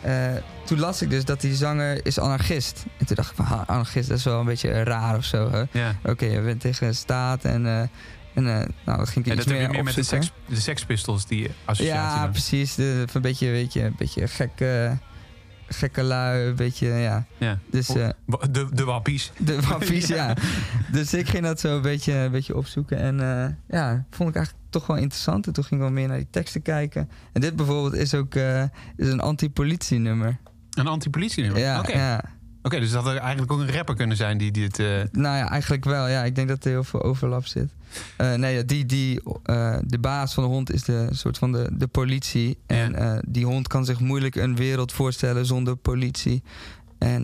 eh, toen las ik dus dat die zanger is anarchist. En toen dacht ik van, anarchist, dat is wel een beetje raar of zo. hè. Ja. Oké, je bent tegen de staat en, en eh, nou, dat ging ik iets dat je meer meer met de, sex, de Sex Pistols, die associatie. Ja, dan. precies. De, een beetje, weet je, een beetje gekke, gekke lui, een beetje, ja. Ja. Dus eh, De, de wappies. de wappies, ja. Dus ik ging dat zo een beetje, een beetje opzoeken. En eh, ja, vond ik eigenlijk toch wel interessant. En toen ging ik wel meer naar die teksten kijken. En dit bijvoorbeeld is ook is een anti-politie nummer. Een anti-politie nummer. Ja, Oké. ja. Oké, dus dat had er eigenlijk ook een rapper kunnen zijn die dit... eh, Nou ja, eigenlijk wel. Ja, ik denk dat er heel veel overlap zit. Eh, nee, die, die, eh, de baas van de hond is de soort van de, de politie. En Ja. die hond kan zich moeilijk een wereld voorstellen zonder politie. En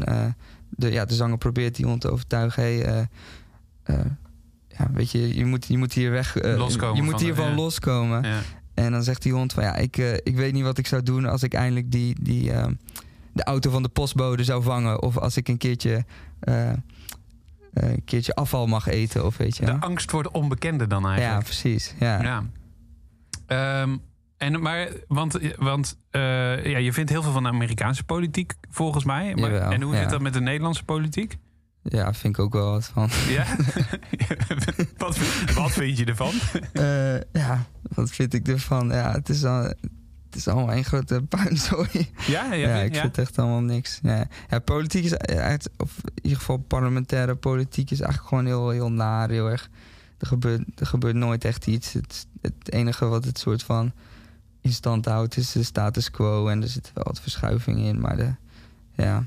de, ja, de zanger probeert die hond te overtuigen. Hey, ja, weet je, je moet, je moet hier weg. Loskomen je moet hiervan ja. loskomen. ja. En dan zegt die hond van ja, ik, ik weet niet wat ik zou doen als ik eindelijk die, die, eh, de auto van de postbode zou vangen. Of als ik een keertje, eh, eh, een keertje afval mag eten. Of weet je. De angst voor de onbekende dan ja, eigenlijk. precies. Ja. Ja. Ehm, en, maar, want want eh, ja, je vindt heel veel van de Amerikaanse politiek, volgens mij. Maar, Jawel, en hoe zit ja. dat met de Nederlandse politiek? ja, vind ik ook wel wat van. Ja? wat, wat vind je ervan? Ja, wat vind ik ervan? Ja, het is, al, het is allemaal een grote puinzooi. Ja, ja, Ja, ik ja? vind echt allemaal niks. Ja, ja politiek is echt, of in ieder geval parlementaire politiek is eigenlijk gewoon heel, heel naar, heel erg. Er gebeurt, er gebeurt nooit echt iets. Het, het enige wat het soort van in stand houdt is de status quo en er zit wel wat verschuiving in, maar de, ja,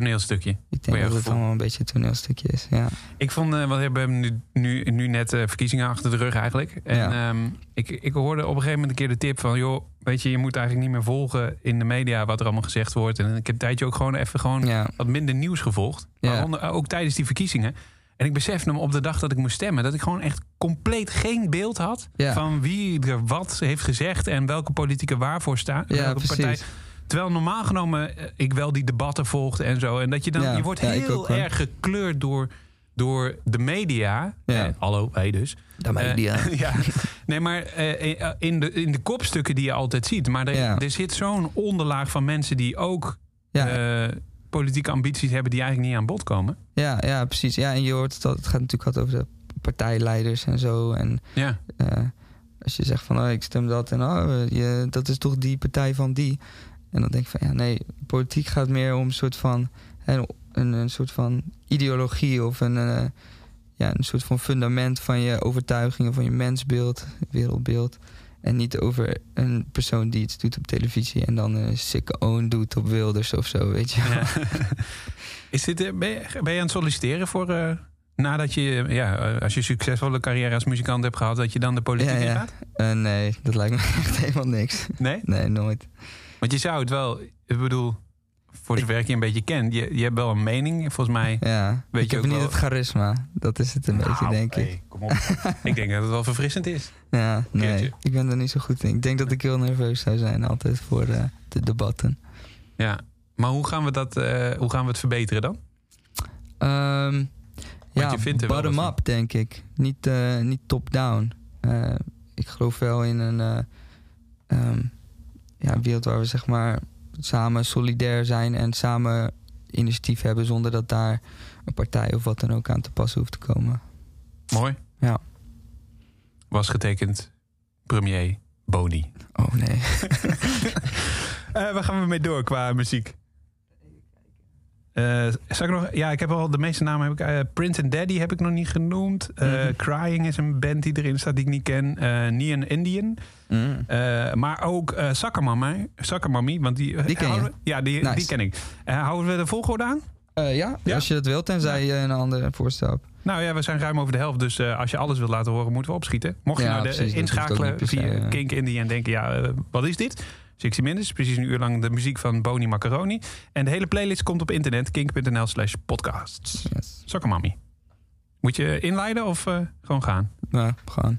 Toneelstukje. ik denk dat het allemaal een beetje een toneelstukje is. Ja, Ik vond, eh, want we hebben nu, nu, nu net eh, verkiezingen achter de rug eigenlijk. En Ja. ehm, ik, ik hoorde op een gegeven moment een keer de tip van... joh, weet je, je moet eigenlijk niet meer volgen in de media wat er allemaal gezegd wordt. En ik heb een tijdje ook gewoon even gewoon ja, wat minder nieuws gevolgd. Waaronder ook tijdens die verkiezingen. En ik besefte hem op de dag dat ik moest stemmen... dat ik gewoon echt compleet geen beeld had... Van wie er wat heeft gezegd... en welke politieke waarvoor staat. ja welke precies. Terwijl normaal genomen eh, ik wel die debatten volgde en zo. En dat je dan, Ja, je wordt ja, heel ook, erg gekleurd door, door de media. Ja. Eh, hallo, wij dus. De media. Eh, ja. Nee, maar eh, in, de, in de kopstukken die je altijd ziet. Maar er, Ja. er zit zo'n onderlaag van mensen die ook ja, eh, politieke ambities hebben die eigenlijk niet aan bod komen. ja, ja, precies. Ja, en je hoort het, al, het gaat natuurlijk altijd over de partijleiders en zo. En Ja, Eh, als je zegt van oh, ik stem dat en oh, je, dat is toch die partij van die. En dan denk ik van ja, nee, politiek gaat meer om een soort van hè, een, een soort van ideologie of een, eh, ja, een soort van fundament van je overtuigingen, van je mensbeeld, wereldbeeld. En niet over een persoon die iets doet op televisie en dan een sikke own doet op Wilders of zo, weet je. Ja. Is dit, eh, ben, je, ben je aan het solliciteren voor... eh, nadat je, ja, als je succesvolle carrière als muzikant hebt gehad... dat je dan de politiek Ja, in gaat? Nee, dat lijkt me echt helemaal niks. Nee? Nee, nooit. Want je zou het wel, ik bedoel, voor zover ik je een beetje ken, je, je hebt wel een mening, volgens mij. Ja, Weet ik je heb niet wel- het charisma. Dat is het een beetje, Nou, denk ik. hey, kom op. ik denk dat het wel verfrissend is. Ja, nee, Keertje. ik ben er niet zo goed in. Ik denk dat ik heel nerveus zou zijn altijd voor eh, de debatten. Ja. Maar hoe gaan we dat, eh, hoe gaan we het verbeteren dan? Ehm, ja, bottom-up, denk ik. Niet, eh, niet top-down. Ik geloof wel in een eh, ja, wereld waar we zeg maar samen solidair zijn en samen initiatief hebben zonder dat daar een partij of wat dan ook aan te passen hoeft te komen. Mooi. Ja. Was getekend premier Boni. Oh nee. Eh, waar gaan we mee door qua muziek? Eh, zal ik nog, ja, ik heb al de meeste namen. Heb ik, eh, Prince and Daddy heb ik nog niet genoemd. Eh, Mhm. Crying is een band die erin staat die ik niet ken. Neon Indian. Mm. Eh, maar ook Sakkermammy, want die... Die ken houden Ja, die, Nice. die ken ik. Houden we de volgorde aan? Ja, Ja. als je dat wilt, tenzij je een ander voorstel hebt. Nou ja, we zijn ruim over de helft. Dus als je alles wilt laten horen, moeten we opschieten. Mocht je Ja, nou de, precies, inschakelen via ja. Kink Indie en denken... ja, wat is dit? 60 Minutes, precies een uur lang de muziek van Boni Macaroni. En de hele playlist komt op internet, kink.nl slash podcasts. Yes. Moet je inleiden of eh, gewoon gaan? Nou, gewoon.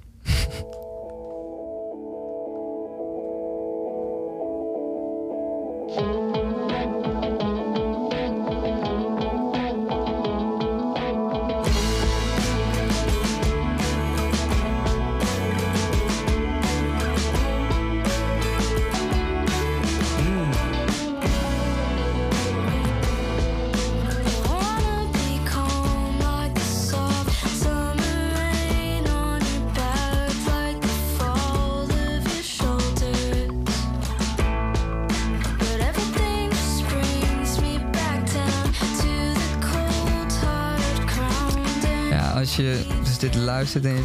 Dus dit luistert en je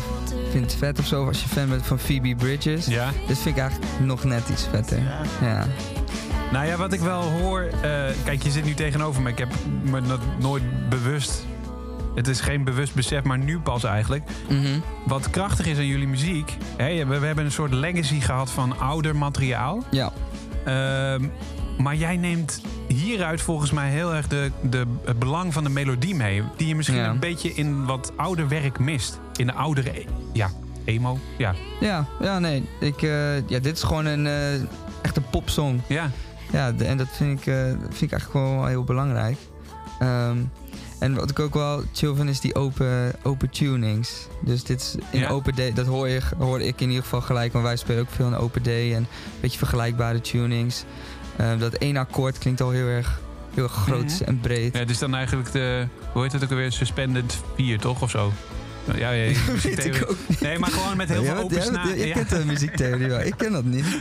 vindt het vet of zo, als je fan bent van Phoebe Bridges, Ja. dit vind ik eigenlijk nog net iets vetter. Ja. Nou ja, wat ik wel hoor... eh, kijk, je zit nu tegenover me. Ik heb me dat nooit bewust... Het is geen bewust besef, maar nu pas eigenlijk. Mhm. Wat krachtig is aan jullie muziek... We hebben een soort legacy gehad van ouder materiaal. Ja, Ehm, maar jij neemt hieruit volgens mij heel erg de, de, het belang van de melodie mee. Die je misschien Ja. een beetje in wat ouder werk mist. In de oudere... e- Ja, emo. Ja. ja, ja nee. Ik, eh, ja, dit is gewoon een uh, echte popsong. Ja. Ja, de- en dat vind ik, eh, vind ik eigenlijk gewoon wel heel belangrijk. Ehm, en wat ik ook wel chill vind is die open, open tunings. Dus dit is in Ja? open D, dat hoor je, hoorde ik in ieder geval gelijk. Want wij spelen ook veel in open D en een beetje vergelijkbare tunings. Ehm, dat één akkoord klinkt al heel erg, heel erg groot Mhm. en breed. ja, het is dan eigenlijk de... Hoe heet het ook alweer? Suspended 4, toch? Of zo? Ja, ja, ja, Weet ik ook niet. Nee, maar gewoon met heel veel open snaren. Je Ja. kent de muziektheorie wel. Ik ken dat niet.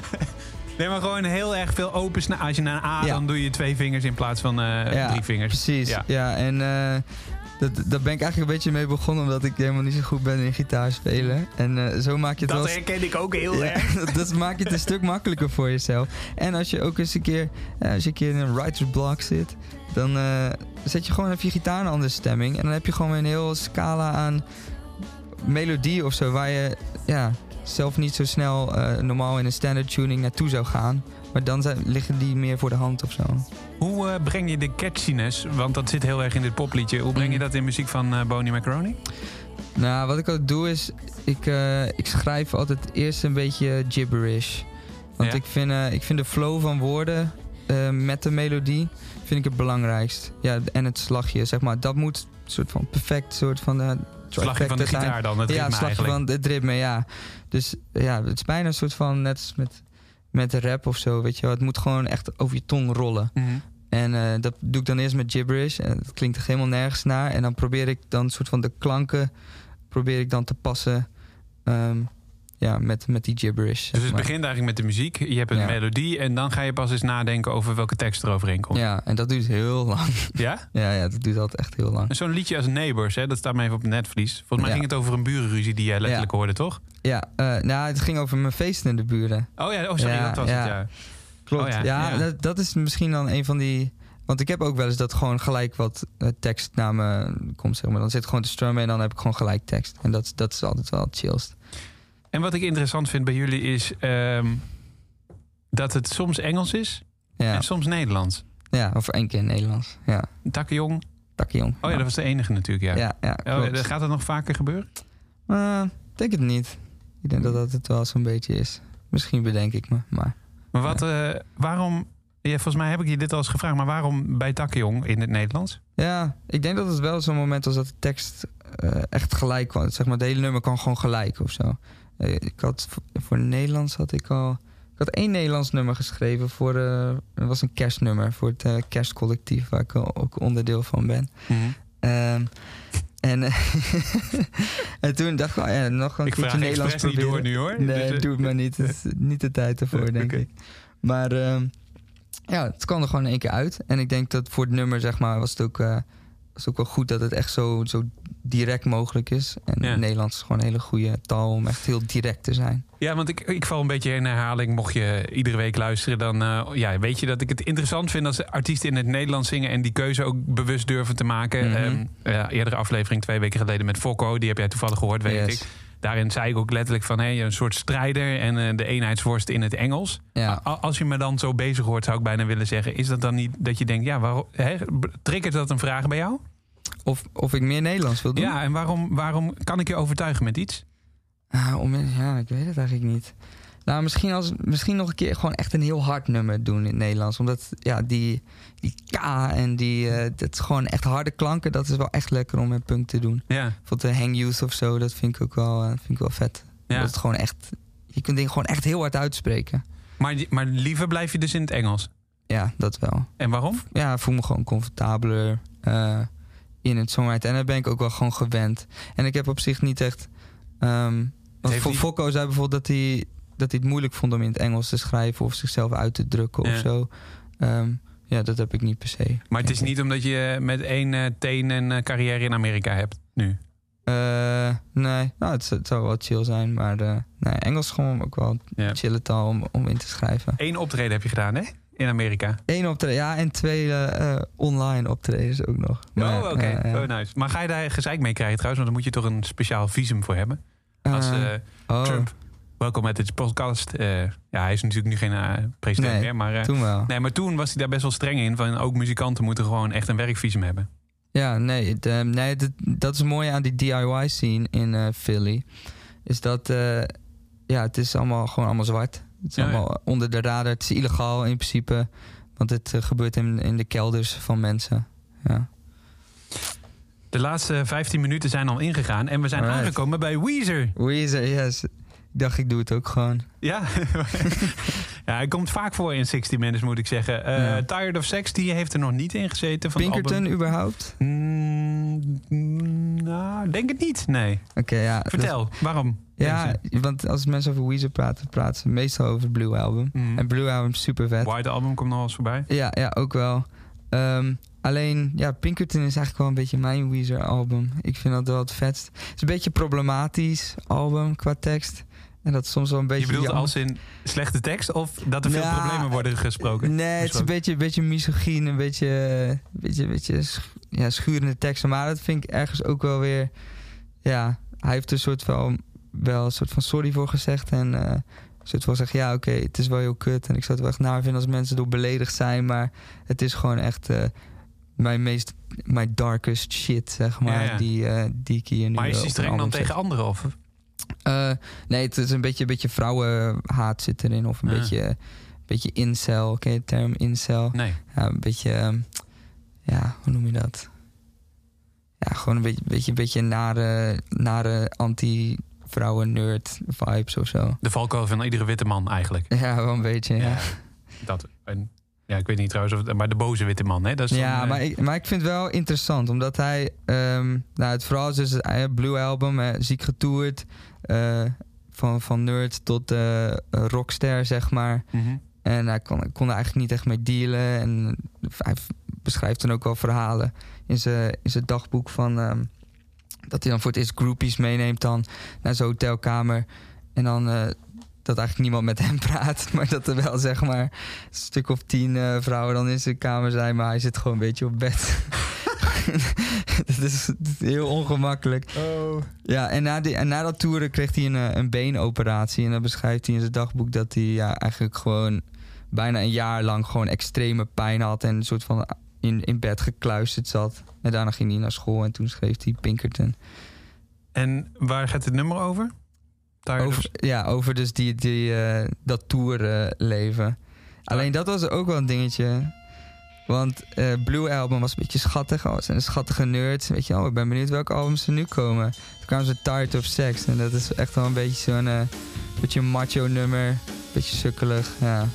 Nee, maar gewoon heel erg veel open snaren. Als je naar een A, Ja. dan doe je twee vingers in plaats van eh, Ja, drie vingers. Precies, Ja. ja. en eh, dat, daar ben ik eigenlijk een beetje mee begonnen... omdat ik helemaal niet zo goed ben in gitaar spelen. En eh, zo maak je het Dat wel... herken ik ook heel Ja, erg. dat, dat maakt het een stuk makkelijker voor jezelf. En als je ook eens een keer, als je een keer in een writer's block zit, dan eh, zet je gewoon even je gitaar in een andere stemming. En dan heb je gewoon weer een heel scala aan melodie of zo, waar je ja, zelf niet zo snel eh, normaal in een standard tuning naartoe zou gaan. Maar dan zijn, liggen die meer voor de hand of zo. Hoe eh, breng je de catchiness, want dat zit heel erg in dit popliedje. Hoe breng je Mm. dat in muziek van eh Bonnie Macaroni? Nou, wat ik altijd doe is, ik, eh, ik schrijf altijd eerst een beetje gibberish. Want Ja? ik, vind, ik vind de flow van woorden met de melodie vind ik het belangrijkst. Ja, en het slagje, zeg maar. Dat moet soort van perfect soort van... Slagje van de gitaar dan, het ja, het slagje eigenlijk. van het ritme, ja. Dus ja, het is bijna een soort van, net als met, met de rap of zo, weet je wel. Het moet gewoon echt over je tong rollen. Mhm. En eh, dat doe ik dan eerst met gibberish. En dat klinkt er helemaal nergens naar. En dan probeer ik dan een soort van de klanken probeer ik dan te passen ehm, ja, met, met die gibberish. zeg Dus het maar. begint eigenlijk met de muziek. Je hebt een Ja. melodie en dan ga je pas eens nadenken over welke tekst er overheen komt. Ja, en dat duurt heel lang. Ja? ja, ja, dat duurt altijd echt heel lang. Zo'n liedje als Neighbors, hè, dat staat mij even op het netvlies. Volgens mij Ja. ging het over een burenruzie die jij letterlijk Ja. hoorde, toch? Ja, eh, nou, het ging over mijn feesten in de buren. Oh ja, oh, sorry, Ja, dat was ja. het, ja. Klopt. Oh ja. Dat, dat is misschien dan een van die... Want ik heb ook wel eens dat gewoon gelijk wat eh, tekst naar me komt, zeg maar. Dan zit gewoon te strummen en dan heb ik gewoon gelijk tekst. En dat, dat is altijd wel het chillst. En wat ik interessant vind bij jullie is ehm, dat het soms Engels is Ja, en soms Nederlands. ja of één keer Nederlands. Ja, Takkejong. takjong. Oh ja, dat was de enige natuurlijk, ja. ja, ja, Oh, klopt. gaat dat nog vaker gebeuren? Eh, ik denk het niet. Ik denk dat dat het wel zo'n beetje is. Misschien bedenk ik me, maar... Maar wat, eh, waarom... Ja, volgens mij heb ik je dit al eens gevraagd, maar waarom bij Takkejong in het Nederlands? Ja, ik denk dat het wel zo'n moment was dat de tekst eh, echt gelijk kwam. Zeg maar, het hele nummer kwam gewoon gelijk of zo. Ik had voor, Nederlands had ik al... Ik had één Nederlands nummer geschreven voor... eh het was een kerstnummer voor het eh, kerstcollectief... waar ik ook onderdeel van ben. Ehm, en, en toen dacht ik, oh ja, nog een Ik vraag Nederlands niet proberen. door nu, hoor. Nee, Dus, eh, doe het maar niet. Het is niet de tijd ervoor, denk ik. Maar ehm, ja, het kwam er gewoon in één keer uit. En ik denk dat voor het nummer, zeg maar, was het ook, het ook wel goed dat het echt zo, zo direct mogelijk is. En Ja. Nederlands is gewoon een hele goede taal om echt heel direct te zijn. Ja, want ik, ik val een beetje in herhaling. Mocht je iedere week luisteren, dan eh, ja, weet je dat ik het interessant vind als artiesten in het Nederlands zingen en die keuze ook bewust durven te maken. Mhm. Ehm, ja, eerdere aflevering twee weken geleden met Fokko, die heb jij toevallig gehoord, weet Yes. ik. Daarin zei ik ook letterlijk van hey, een soort strijder en eh, de eenheidsworst in het Engels. Ja. Als je me dan zo bezig hoort, zou ik bijna willen zeggen: is dat dan niet dat je denkt, ja, waarom, hè, triggert dat een vraag bij jou? Of, of ik meer Nederlands wil doen? Ja, en waarom, waarom kan ik je overtuigen met iets? Ah, om, ja, ik weet het eigenlijk niet. Nou, misschien, als, misschien nog een keer gewoon echt een heel hard nummer doen in het Nederlands. Omdat ja, die, die K en die, eh, dat is gewoon echt harde klanken. Dat is wel echt lekker om met punk te doen. Ja, Bijvoorbeeld de Hang Youth of zo, dat vind ik ook wel, eh, vind ik wel vet. ja. Dat het gewoon echt, je kunt dingen gewoon echt heel hard uitspreken. Maar, maar liever blijf je dus in het Engels. Ja, dat wel. En waarom? Ja, voel me gewoon comfortabeler eh, in het songwriting. En daar ben ik ook wel gewoon gewend. En ik heb op zich niet echt... ehm want niet- Fokko zei bijvoorbeeld dat hij, dat hij het moeilijk vond om in het Engels te schrijven... of zichzelf uit te drukken Ja. of zo. Ehm, ja, dat heb ik niet per se. Maar het is niet omdat je met één eh, teen een eh, carrière in Amerika hebt nu. Eh, nee, nou, het, het zou wel chill zijn. Maar nee, Engels is gewoon ook wel Ja. een chille taal om, om in te schrijven. Eén optreden heb je gedaan, hè? in Amerika? Eén optreden, ja, en twee online optredens ook nog. Maar, oh, oké. ja. Oh, nice. Maar ga je daar gezeik mee krijgen trouwens? Want dan moet je toch een speciaal visum voor hebben? Als oh, Trump, welkom met dit podcast. eh, ja, hij is natuurlijk nu geen eh, president Nee, meer. Maar, eh, Toen wel. nee, maar toen was hij daar best wel streng in. Van ook muzikanten moeten gewoon echt een werkvisum hebben. Ja, nee, nee dat, dat is mooi aan die DIY-scene in Philly. Is dat, ja, het is allemaal gewoon allemaal zwart. Het is Ja, ja. allemaal onder de radar. Het is illegaal in principe. Want het gebeurt in, in de kelders van mensen. Ja. De laatste 15 minuten zijn al ingegaan. En we zijn Alright. aangekomen bij Weezer. Weezer, yes. Ik dacht, ik doe het ook gewoon. Ja. ja, hij komt vaak voor in 60 Minutes, moet ik zeggen. Eh, Ja. Tired of Sex, die heeft er nog niet in gezeten. Van Pinkerton album. überhaupt? Mm, mm, nou, denk het niet. Nee. Oké, ja. Vertel, waarom? ja, want als mensen over Weezer praten, praten ze meestal over het Blue Album. Mhm. En Blue Album is super vet. White Album komt nog wel eens voorbij. Ja, ja, ook wel. Ehm, alleen, ja, Pinkerton is eigenlijk wel een beetje mijn Weezer-album. Ik vind dat wel het vetst. Het is een beetje een problematisch album qua tekst. En dat is soms wel een beetje... Je bedoelt jammer. als in slechte tekst of dat er veel Nou, problemen worden gesproken? Nee, het is een beetje, een beetje misogyn, een beetje, een beetje, een beetje sch- ja, schurende teksten. Maar dat vind ik ergens ook wel weer... Ja, hij heeft er soort van, wel een soort van sorry voor gezegd. En eh, een soort van zeggen, ja oké, het is wel heel kut. En ik zou het wel echt naar vinden als mensen door beledigd zijn. Maar het is gewoon echt eh, mijn meest, mijn darkest shit, zeg maar. Ja, ja. Die, eh, die ik hier nu Maar is eh, hij streng dan tegen anderen? Of? Eh, nee, het is een beetje, een beetje vrouwenhaat zit erin. Of een Ah. beetje, beetje incel. Ken je de term incel? Nee. Ja, een beetje... ehm, ja, hoe noem je dat? Ja, gewoon een beetje, beetje, beetje nare, nare anti-vrouwen-nerd vibes of zo. De valkuil van iedere witte man eigenlijk. Ja, wel een beetje, ja. Ja, dat, en, ja, ik weet niet trouwens, of, het- maar de boze witte man. Hè? Dat is Ja, dan, eh, maar ik, maar ik vind het wel interessant, omdat hij... ehm, nou, het vooral is dus het eh, Blue Album, eh, ziek getoerd. eh, van, van nerd tot rockster, zeg maar. mhm. En hij kon, kon er eigenlijk niet echt mee dealen. En hij beschrijft dan ook wel verhalen in zijn, in zijn dagboek van... ehm, dat hij dan voor het eerst groupies meeneemt dan naar zijn hotelkamer. En dan dat eigenlijk niemand met hem praat. Maar dat er wel zeg maar een stuk of tien eh, vrouwen dan in zijn kamer zijn. Maar hij zit gewoon een beetje op bed. dat, is, dat is heel ongemakkelijk. Ja, en na, die, en na dat toeren kreeg hij een, eh, een beenoperatie. En dan beschrijft hij in zijn dagboek dat hij ja, eigenlijk gewoon bijna een jaar lang gewoon extreme pijn had. En een soort van in, in bed gekluisterd zat. En daarna ging hij naar school en toen schreef hij Pinkerton. En waar gaat het nummer over? Over, ja, over dus die, die, eh, dat tourleven. Alleen dat was ook wel een dingetje. Want eh, Blue Album was een beetje schattig. Oh, zijn een schattige nerds. Weet je, oh, ik ben benieuwd welke albums er nu komen. Toen kwamen ze Tired of Sex. En dat is echt wel een beetje zo'n eh, beetje een macho nummer. Beetje sukkelig, ja.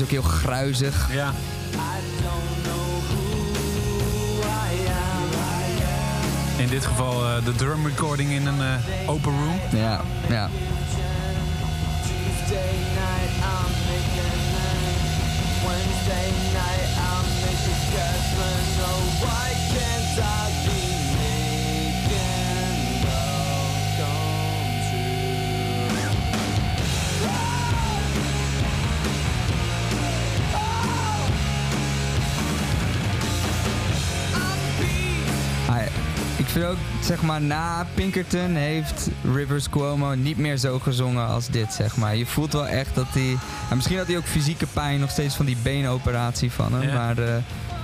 Is ook heel gruizig. Ja, in dit geval eh, de drum recording in een eh, open room. Ja, ja. Tuesday night I'm making it. Wednesday night I'm making judgment. No, why can't I be ook, zeg maar, na Pinkerton heeft Rivers Cuomo niet meer zo gezongen als dit, zeg maar. Je voelt wel echt dat hij... en misschien had hij ook fysieke pijn nog steeds van die beenoperatie van hem. Ja. Maar eh,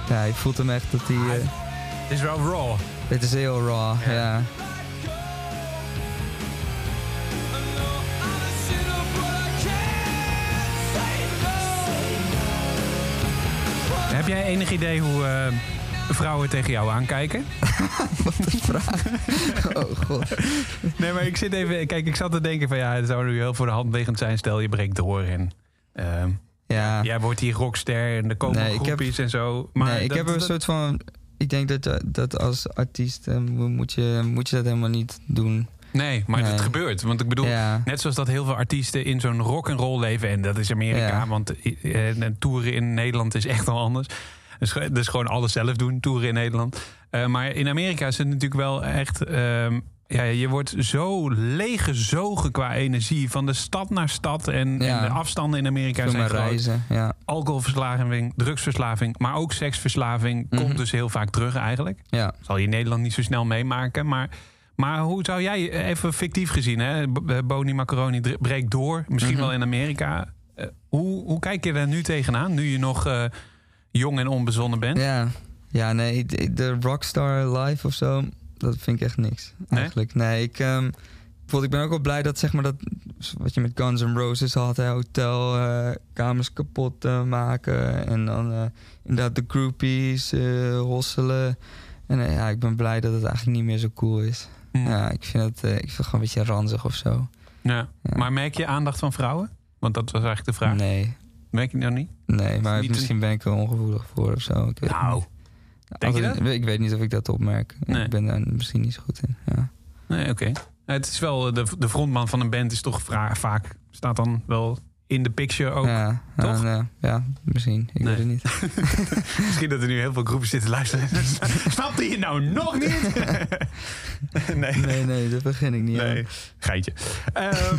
ja, je voelt hem echt dat hij... eh, Het is wel raw. dit is heel raw, Ja. ja. Heb jij enig idee hoe eh, vrouwen tegen jou aankijken? Oh god. Nee, maar ik zit even. Kijk, ik zat te denken van ja, het zou nu heel voor de hand liggend zijn. Stel je breekt door en. ehm, Ja. Jij wordt hier rockster en er komen Nee, heb- groepjes en zo. Maar nee, ik dat- heb een soort van... Ik denk dat, eh, dat als artiest eh, moet, je, moet je dat helemaal niet doen. Nee, maar Nee. het gebeurt. Want ik bedoel, Ja. net zoals dat heel veel artiesten in zo'n rock roll leven. En dat is Amerika, Ja. want eh, toeren in Nederland is echt al anders. Dus, dus gewoon alles zelf doen, toeren in Nederland. Eh, maar in Amerika is het natuurlijk wel echt... ehm, ja, je wordt zo leeggezogen qua energie. Van de stad naar stad. En, Ja. en de afstanden in Amerika Veel zijn groot. reizen, ja. Alcoholverslaving, drugsverslaving, maar ook seksverslaving... Mhm. komt dus heel vaak terug eigenlijk. ja. Zal je in Nederland niet zo snel meemaken. Maar, maar hoe zou jij, even fictief gezien, hè, Boni Macaroni breekt door, misschien Mhm. wel in Amerika. Eh, hoe, hoe kijk je daar nu tegenaan, nu je nog eh, jong en onbezonnen bent? Ja, ja nee, de, Rockstar Live of zo, dat vind ik echt niks. Nee? Eigenlijk. Nee, ik, bijvoorbeeld, ik ben ook wel blij dat, zeg maar, dat wat je met Guns N' Roses had, hotelkamers kapot eh, maken. En dan eh, inderdaad de groupies, eh hosselen. En eh, ja, ik ben blij dat het eigenlijk niet meer zo cool is. Hm. Ja, ik vind het, eh, ik vind het gewoon een beetje ranzig of zo. Ja. Ja. Maar merk je aandacht van vrouwen? Want dat was eigenlijk de vraag. Nee, Merk je dat niet? nee, maar Niet misschien ben ik er ongevoelig voor of zo. Ik weet Nou, niet. denk je Altijd- Ik weet niet of ik dat opmerk. Nee. Ik ben daar misschien niet zo goed in. Ja. nee, oké. Het is wel, de, de frontman van een band is toch vaak, staat dan wel in de picture ook. Ja, toch? ja, misschien. Ik Nee. weet het niet. Misschien dat er nu heel veel groepen zitten luisteren. Snapte je nou nog niet? nee. Nee, nee, dat begin ik niet Nee, aan. geitje. Ehm,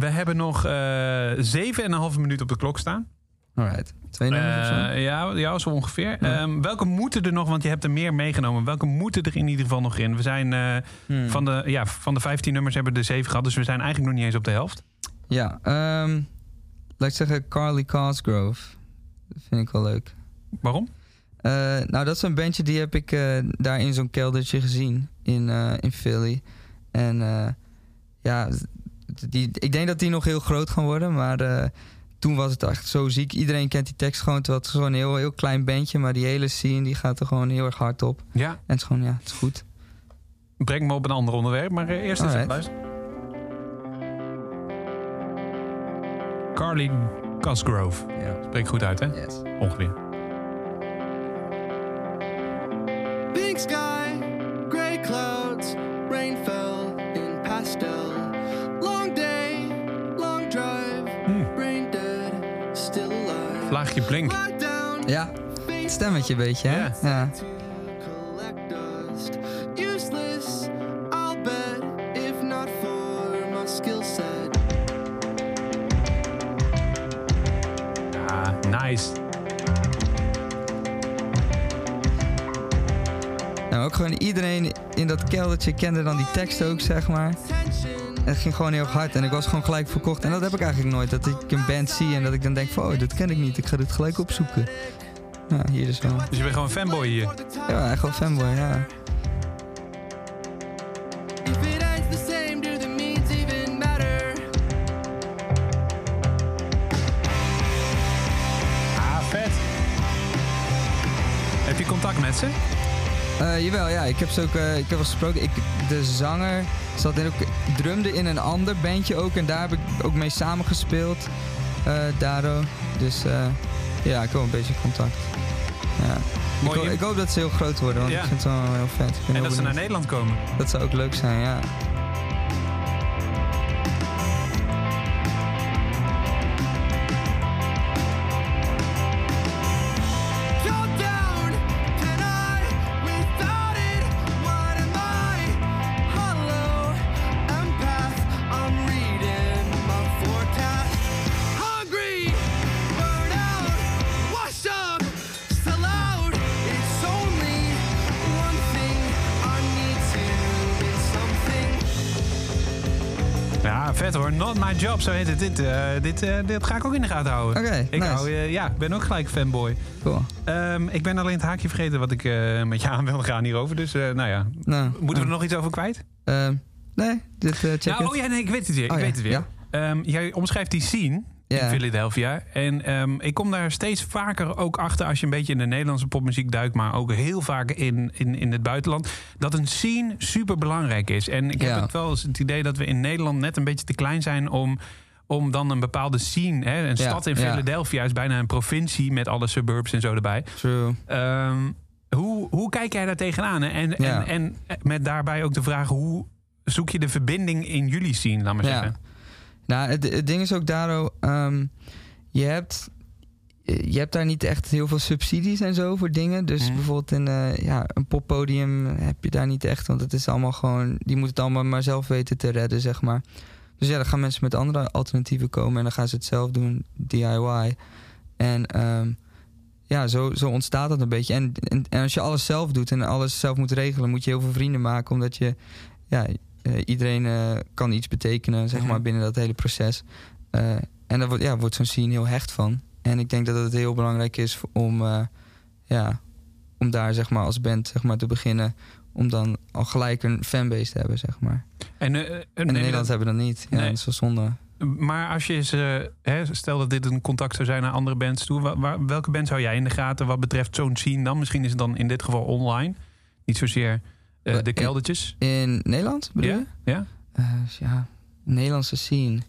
we hebben nog eh zeven en een halve minuut op de klok staan. Alright. Twee nummers of zo? Eh, ja, ja, zo ongeveer. Ja. Ehm, welke moeten er nog, want je hebt er meer meegenomen. Welke moeten er in ieder geval nog in? We zijn eh, Hmm. van, de, ja, van de 15 nummers hebben we er zeven gehad. Dus we zijn eigenlijk nog niet eens op de helft. Ja, ehm, laat ik zeggen Carly Cosgrove. Dat vind ik wel leuk. Waarom? Eh, nou, dat is een bandje die heb ik eh, daar in zo'n keldertje gezien in, eh, in Philly. En eh, ja, die, ik denk dat die nog heel groot gaan worden, maar eh, toen was het echt zo ziek. Iedereen kent die tekst gewoon, terwijl het is gewoon een heel, heel klein bandje, maar die hele scene die gaat er gewoon heel erg hard op. Ja, En het is gewoon, ja, het is goed. breng me op een ander onderwerp. Maar eh, eerst even luisteren. Carly Cosgrove. Ja. Spreek goed uit, hè? Yes. Ongeveer. Laagje blink. Ja, het stemmetje een beetje, hè? Ja. Ja, nice. Nou, ook gewoon iedereen in dat keldertje kende dan die tekst ook, zeg maar. Het ging gewoon heel hard en ik was gewoon gelijk verkocht. En dat heb ik eigenlijk nooit. Dat ik een band zie en dat ik dan denk van, oh, dit ken ik niet. Ik ga dit gelijk opzoeken. Ja, hier dus wel. Dus je bent gewoon een fanboy hier. Ja, echt wel fanboy, ja. if it ends the same, do the means even matter? Ah, vet. Heb je contact met ze? Eh, jawel, ja. Ik heb ze ook eh, ik heb gesproken. Ik, de zanger zat in ook, drumde in een ander bandje ook. En daar heb ik ook mee samengespeeld. eh Daro. Dus eh, ja, ik heb wel een beetje contact. Ja. Ik, ho- ik hoop dat ze heel groot worden, want Ja. ik vind het wel heel vet. En dat ze naar. Nederland komen. Dat zou ook leuk zijn, ja. My job, zo heet het. Dit, eh, dit, eh, dit ga ik ook in de gaten houden. Oké, ik nice. hou, eh, ja, ik ben ook gelijk fanboy. Cool. Ehm, ik ben alleen het haakje vergeten wat ik met je aan wil gaan hierover. Dus nou ja, Nou, moeten we er nog iets over kwijt? Ehm, nee, dit check Nou, oh ja, nee, ik weet het weer. Ik Oh ja, weet het weer. ja. Ehm, jij omschrijft die scene in. Philadelphia. En ehm, ik kom daar steeds vaker ook achter als je een beetje in de Nederlandse popmuziek duikt, maar ook heel vaak in, in, in het buitenland, dat een scene super belangrijk is. En ik heb het wel eens het idee dat we in Nederland net een beetje te klein zijn om om dan een bepaalde scene, hè, een Ja, stad in ja. Philadelphia is bijna een provincie met alle suburbs en zo erbij. True. Ehm, hoe, hoe kijk jij daar tegenaan? hè? En, Ja. en, en met daarbij ook de vraag: hoe zoek je de verbinding in jullie scene, laat maar Ja. zeggen? Nou, het, het ding is ook daar, ehm je hebt je hebt daar niet echt heel veel subsidies en zo voor dingen. Dus Mhm. bijvoorbeeld in eh, ja, een poppodium heb je daar niet echt. Want het is allemaal gewoon. Die moeten het allemaal maar zelf weten te redden, zeg maar. Dus ja, dan gaan mensen met andere alternatieven komen en dan gaan ze het zelf doen, DIY. En ehm, ja, zo, zo ontstaat dat een beetje. En, en, en als je alles zelf doet en alles zelf moet regelen, moet je heel veel vrienden maken. Omdat je, ja, iedereen eh, kan iets betekenen, zeg maar, binnen dat hele proces. Eh, en daar wordt, ja, wordt zo'n scene heel hecht van. En ik denk dat het heel belangrijk is om, eh, ja, om daar zeg maar, als band zeg maar, te beginnen. Om dan al gelijk een fanbase te hebben, zeg maar. En, eh, En in Nederland hebben we dat niet. Ja, Nee. dat is wel zonde. Maar als je eh, hè, stel dat dit een contact zou zijn naar andere bands toe, waar- welke band zou jij in de gaten wat betreft zo'n scene dan? Misschien is het dan in dit geval online, niet zozeer eh, de keldertjes. In Nederland, bedoel je? Ja? Eh, ja, Nederlandse scene.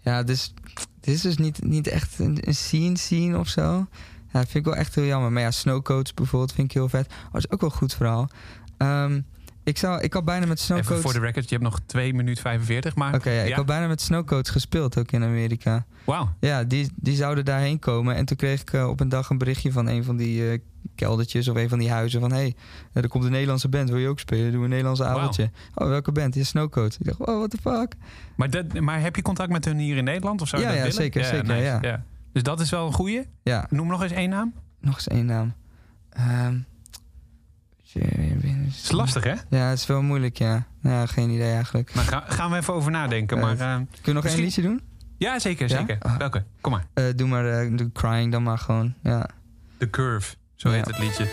Ja, dus, dit is dus niet, niet echt een, een scene scene of zo. Ja, vind ik wel echt heel jammer. Maar ja, Snowcoats bijvoorbeeld vind ik heel vet. Oh, dat is ook wel een goed verhaal. Ehm, ik, zou, ik had bijna met Even Snowcoats... voor de record, je hebt nog 2 minuten 45, maar Oké, ja, ik had bijna met Snowcoats gespeeld ook in Amerika. wauw. Ja, die, die zouden daarheen komen. En toen kreeg ik eh, op een dag een berichtje van een van die keldertjes of een van die huizen. Van hé, hey, eh, er komt een Nederlandse band, wil je ook spelen? Doe een Nederlandse avondje. Oh, welke band? Ja, Snowcoats. Ik dacht, oh, what the fuck? Maar, dat, maar heb je contact met hun hier in Nederland of je Ja, ja, zeker, zeker, ja. Dus dat is wel een goeie. Ja, Noem nog eens één naam. nog eens één naam. Ehm Het is lastig, hè? Ja, het is wel moeilijk, ja. Ja, geen idee eigenlijk. Maar ga- gaan we even over nadenken. Eh, Maar, eh, Kun je nog misschien- één liedje doen? ja, zeker, Ja? zeker. Ah. Welke? Kom maar. Doe maar doe Crying dan maar gewoon. Ja. The Curve, zo Ja. heet het liedje.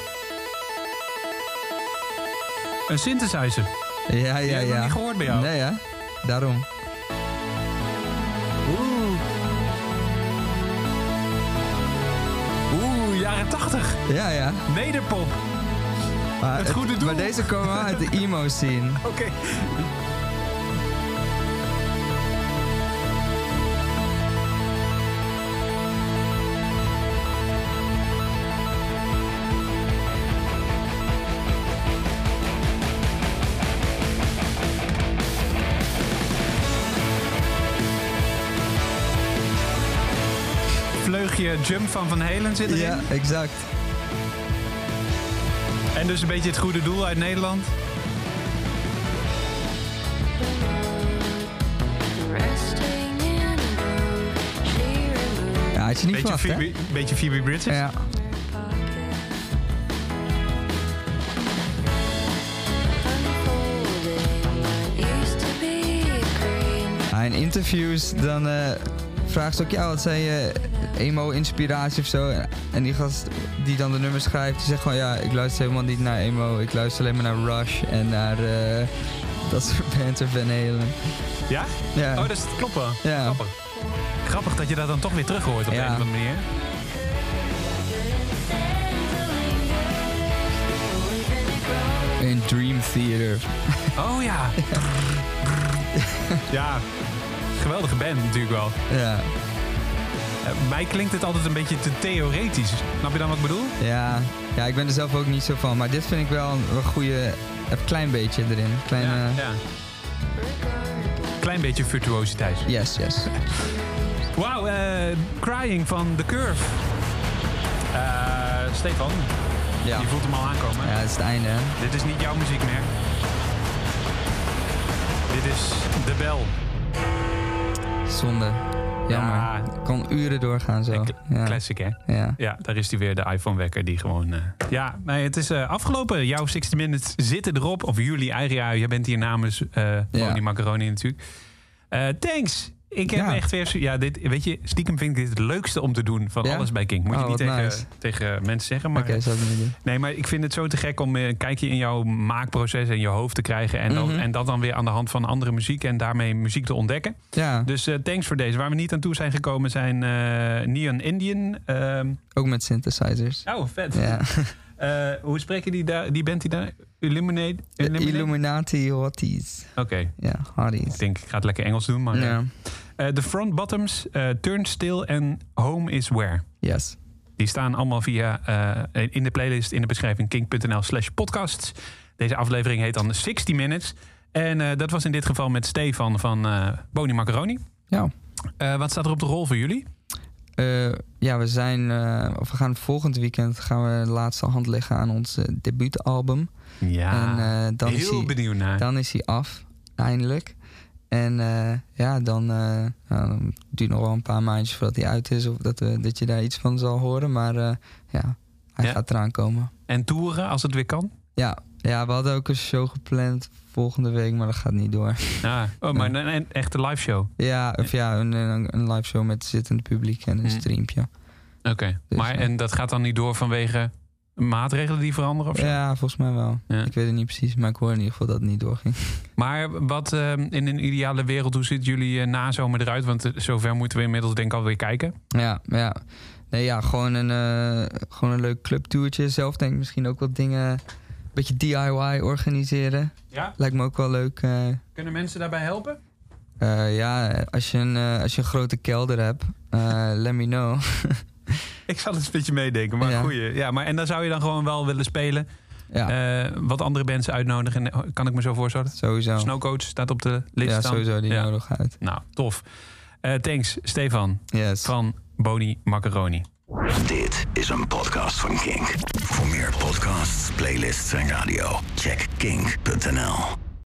Een synthesizer. Ja, ja, heb ik ja. niet gehoord bij jou. Nee, ja. Daarom. Oeh, jaren 80. Ja, ja. Nederpop. Maar, Het goede doel. maar deze komen uit de emo scene. Oké. Jump van Van Halen zit erin. Ja, exact. En dus een beetje het goede doel uit Nederland. Ja, had je niet Beetje verwacht, hè? Phoebe, beetje Phoebe Bridges. Ja. in interviews dan eh vraagt ze ook, ja, wat zijn je emo-inspiratie of zo? En die gast die dan de nummers schrijft, die zegt gewoon, ja, ik luister helemaal niet naar emo. Ik luister alleen maar naar Rush en naar eh, dat soort bands of Van Halen. Ja? Ja. Oh, dat is, klopt wel. Ja. Grappig. Grappig dat je dat dan toch weer terug hoort op Ja. een of andere manier. In Dream Theater. Oh ja. ja. Geweldige band natuurlijk wel. Ja. Eh, mij klinkt het altijd een beetje te theoretisch. Snap je dan wat ik bedoel? Ja. ja, ik ben er zelf ook niet zo van. Maar dit vind ik wel een, een goede, een klein beetje erin. Klein, ja, ja. Klein beetje virtuositeit. Yes, yes. Wauw, eh, Crying van The Curve. Eh, Stefan, Ja. je voelt hem al aankomen. Ja, het is het einde, hè? Dit is niet jouw muziek meer. Dit is De Bel. Zonde. Jammer. Ja. Kan uren doorgaan zo. Ja. Classic, hè? Ja. Ja, daar is hij weer, de iPhone-wekker die gewoon... eh, Ja, nee, het is eh, afgelopen. Jouw 60 Minutes zitten erop. Of jullie eigen, ja, je bent hier namens eh Moni Macaroni natuurlijk. Thanks! Ik heb Ja. echt weer... Ja, dit, weet je, stiekem vind ik dit het leukste om te doen van Ja? alles bij King. Moet je Oh, niet tegen, nice. tegen mensen zeggen, maar... Nee, maar ik vind het zo te gek om eh, een kijkje in jouw maakproces en je hoofd te krijgen. En, dan, Mhm. en dat dan weer aan de hand van andere muziek en daarmee muziek te ontdekken. Ja, Dus eh, thanks voor deze. Waar we niet aan toe zijn gekomen zijn eh, Neon Indian. ehm, ook met synthesizers. oh, vet. Ja. Eh, hoe spreken die daar? Die band die daar? Illuminate? Illuminate? Illuminati Hotties. Oké. Ja, Hotties. Ik denk, ik ga het lekker Engels doen, maar... Ja. Eh, De Front Bottoms, eh, Turnstill en Home is Where. Yes. Die staan allemaal via eh, in de playlist in de beschrijving kink.nl slash podcasts. Deze aflevering heet dan 60 Minutes. En dat was in dit geval met Stefan van Boni Macaroni. Ja. Wat staat er op de rol voor jullie? Ja, we zijn, of we gaan volgend weekend gaan we de laatste hand leggen aan ons debuutalbum. Ja, en dan, is heel hij, benieuwd naar. dan is hij af, eindelijk. En eh, ja, dan, eh nou, dan duurt nog wel een paar maandjes voordat hij uit is. Of dat, we, dat je daar iets van zal horen. Maar eh, ja, hij Ja. gaat eraan komen. En toeren als het weer kan? Ja, ja, we hadden ook een show gepland volgende week, maar dat gaat niet door. Ja, oh, maar een, een echte live show. Ja, of ja, een, een, live show met zittend publiek en een Hmm. streampje. Oké, Dus, maar eh, en dat gaat dan niet door vanwege maatregelen die veranderen of zo? Ja, volgens mij wel. Ja. Ik weet het niet precies, maar ik hoor in ieder geval dat het niet doorging. Maar wat eh, in een ideale wereld, hoe ziet jullie eh, nazomer eruit? Want eh, zover moeten we inmiddels denk ik alweer kijken. Ja, ja. Nee, ja, gewoon een, eh, gewoon een leuk clubtoertje. Zelf denk ik misschien ook wat dingen, een beetje DIY organiseren. Ja? Lijkt me ook wel leuk. Kunnen mensen daarbij helpen? Ja, als je, een, als je een grote kelder hebt, let me know. Ik zal eens een beetje meedenken, maar Ja. goeie. Ja, maar en dan zou je dan gewoon wel willen spelen. ja, Eh, wat andere bands uitnodigen, eh, kan ik me zo voorstellen? sowieso. Snowcoach staat op de list Ja, dan. sowieso, die Ja. nodig uit. Nou, tof. Eh, thanks, Stefan Yes. van Boni Macaroni. Dit is een podcast van Kink. Voor meer podcasts, playlists en radio, check kink.nl.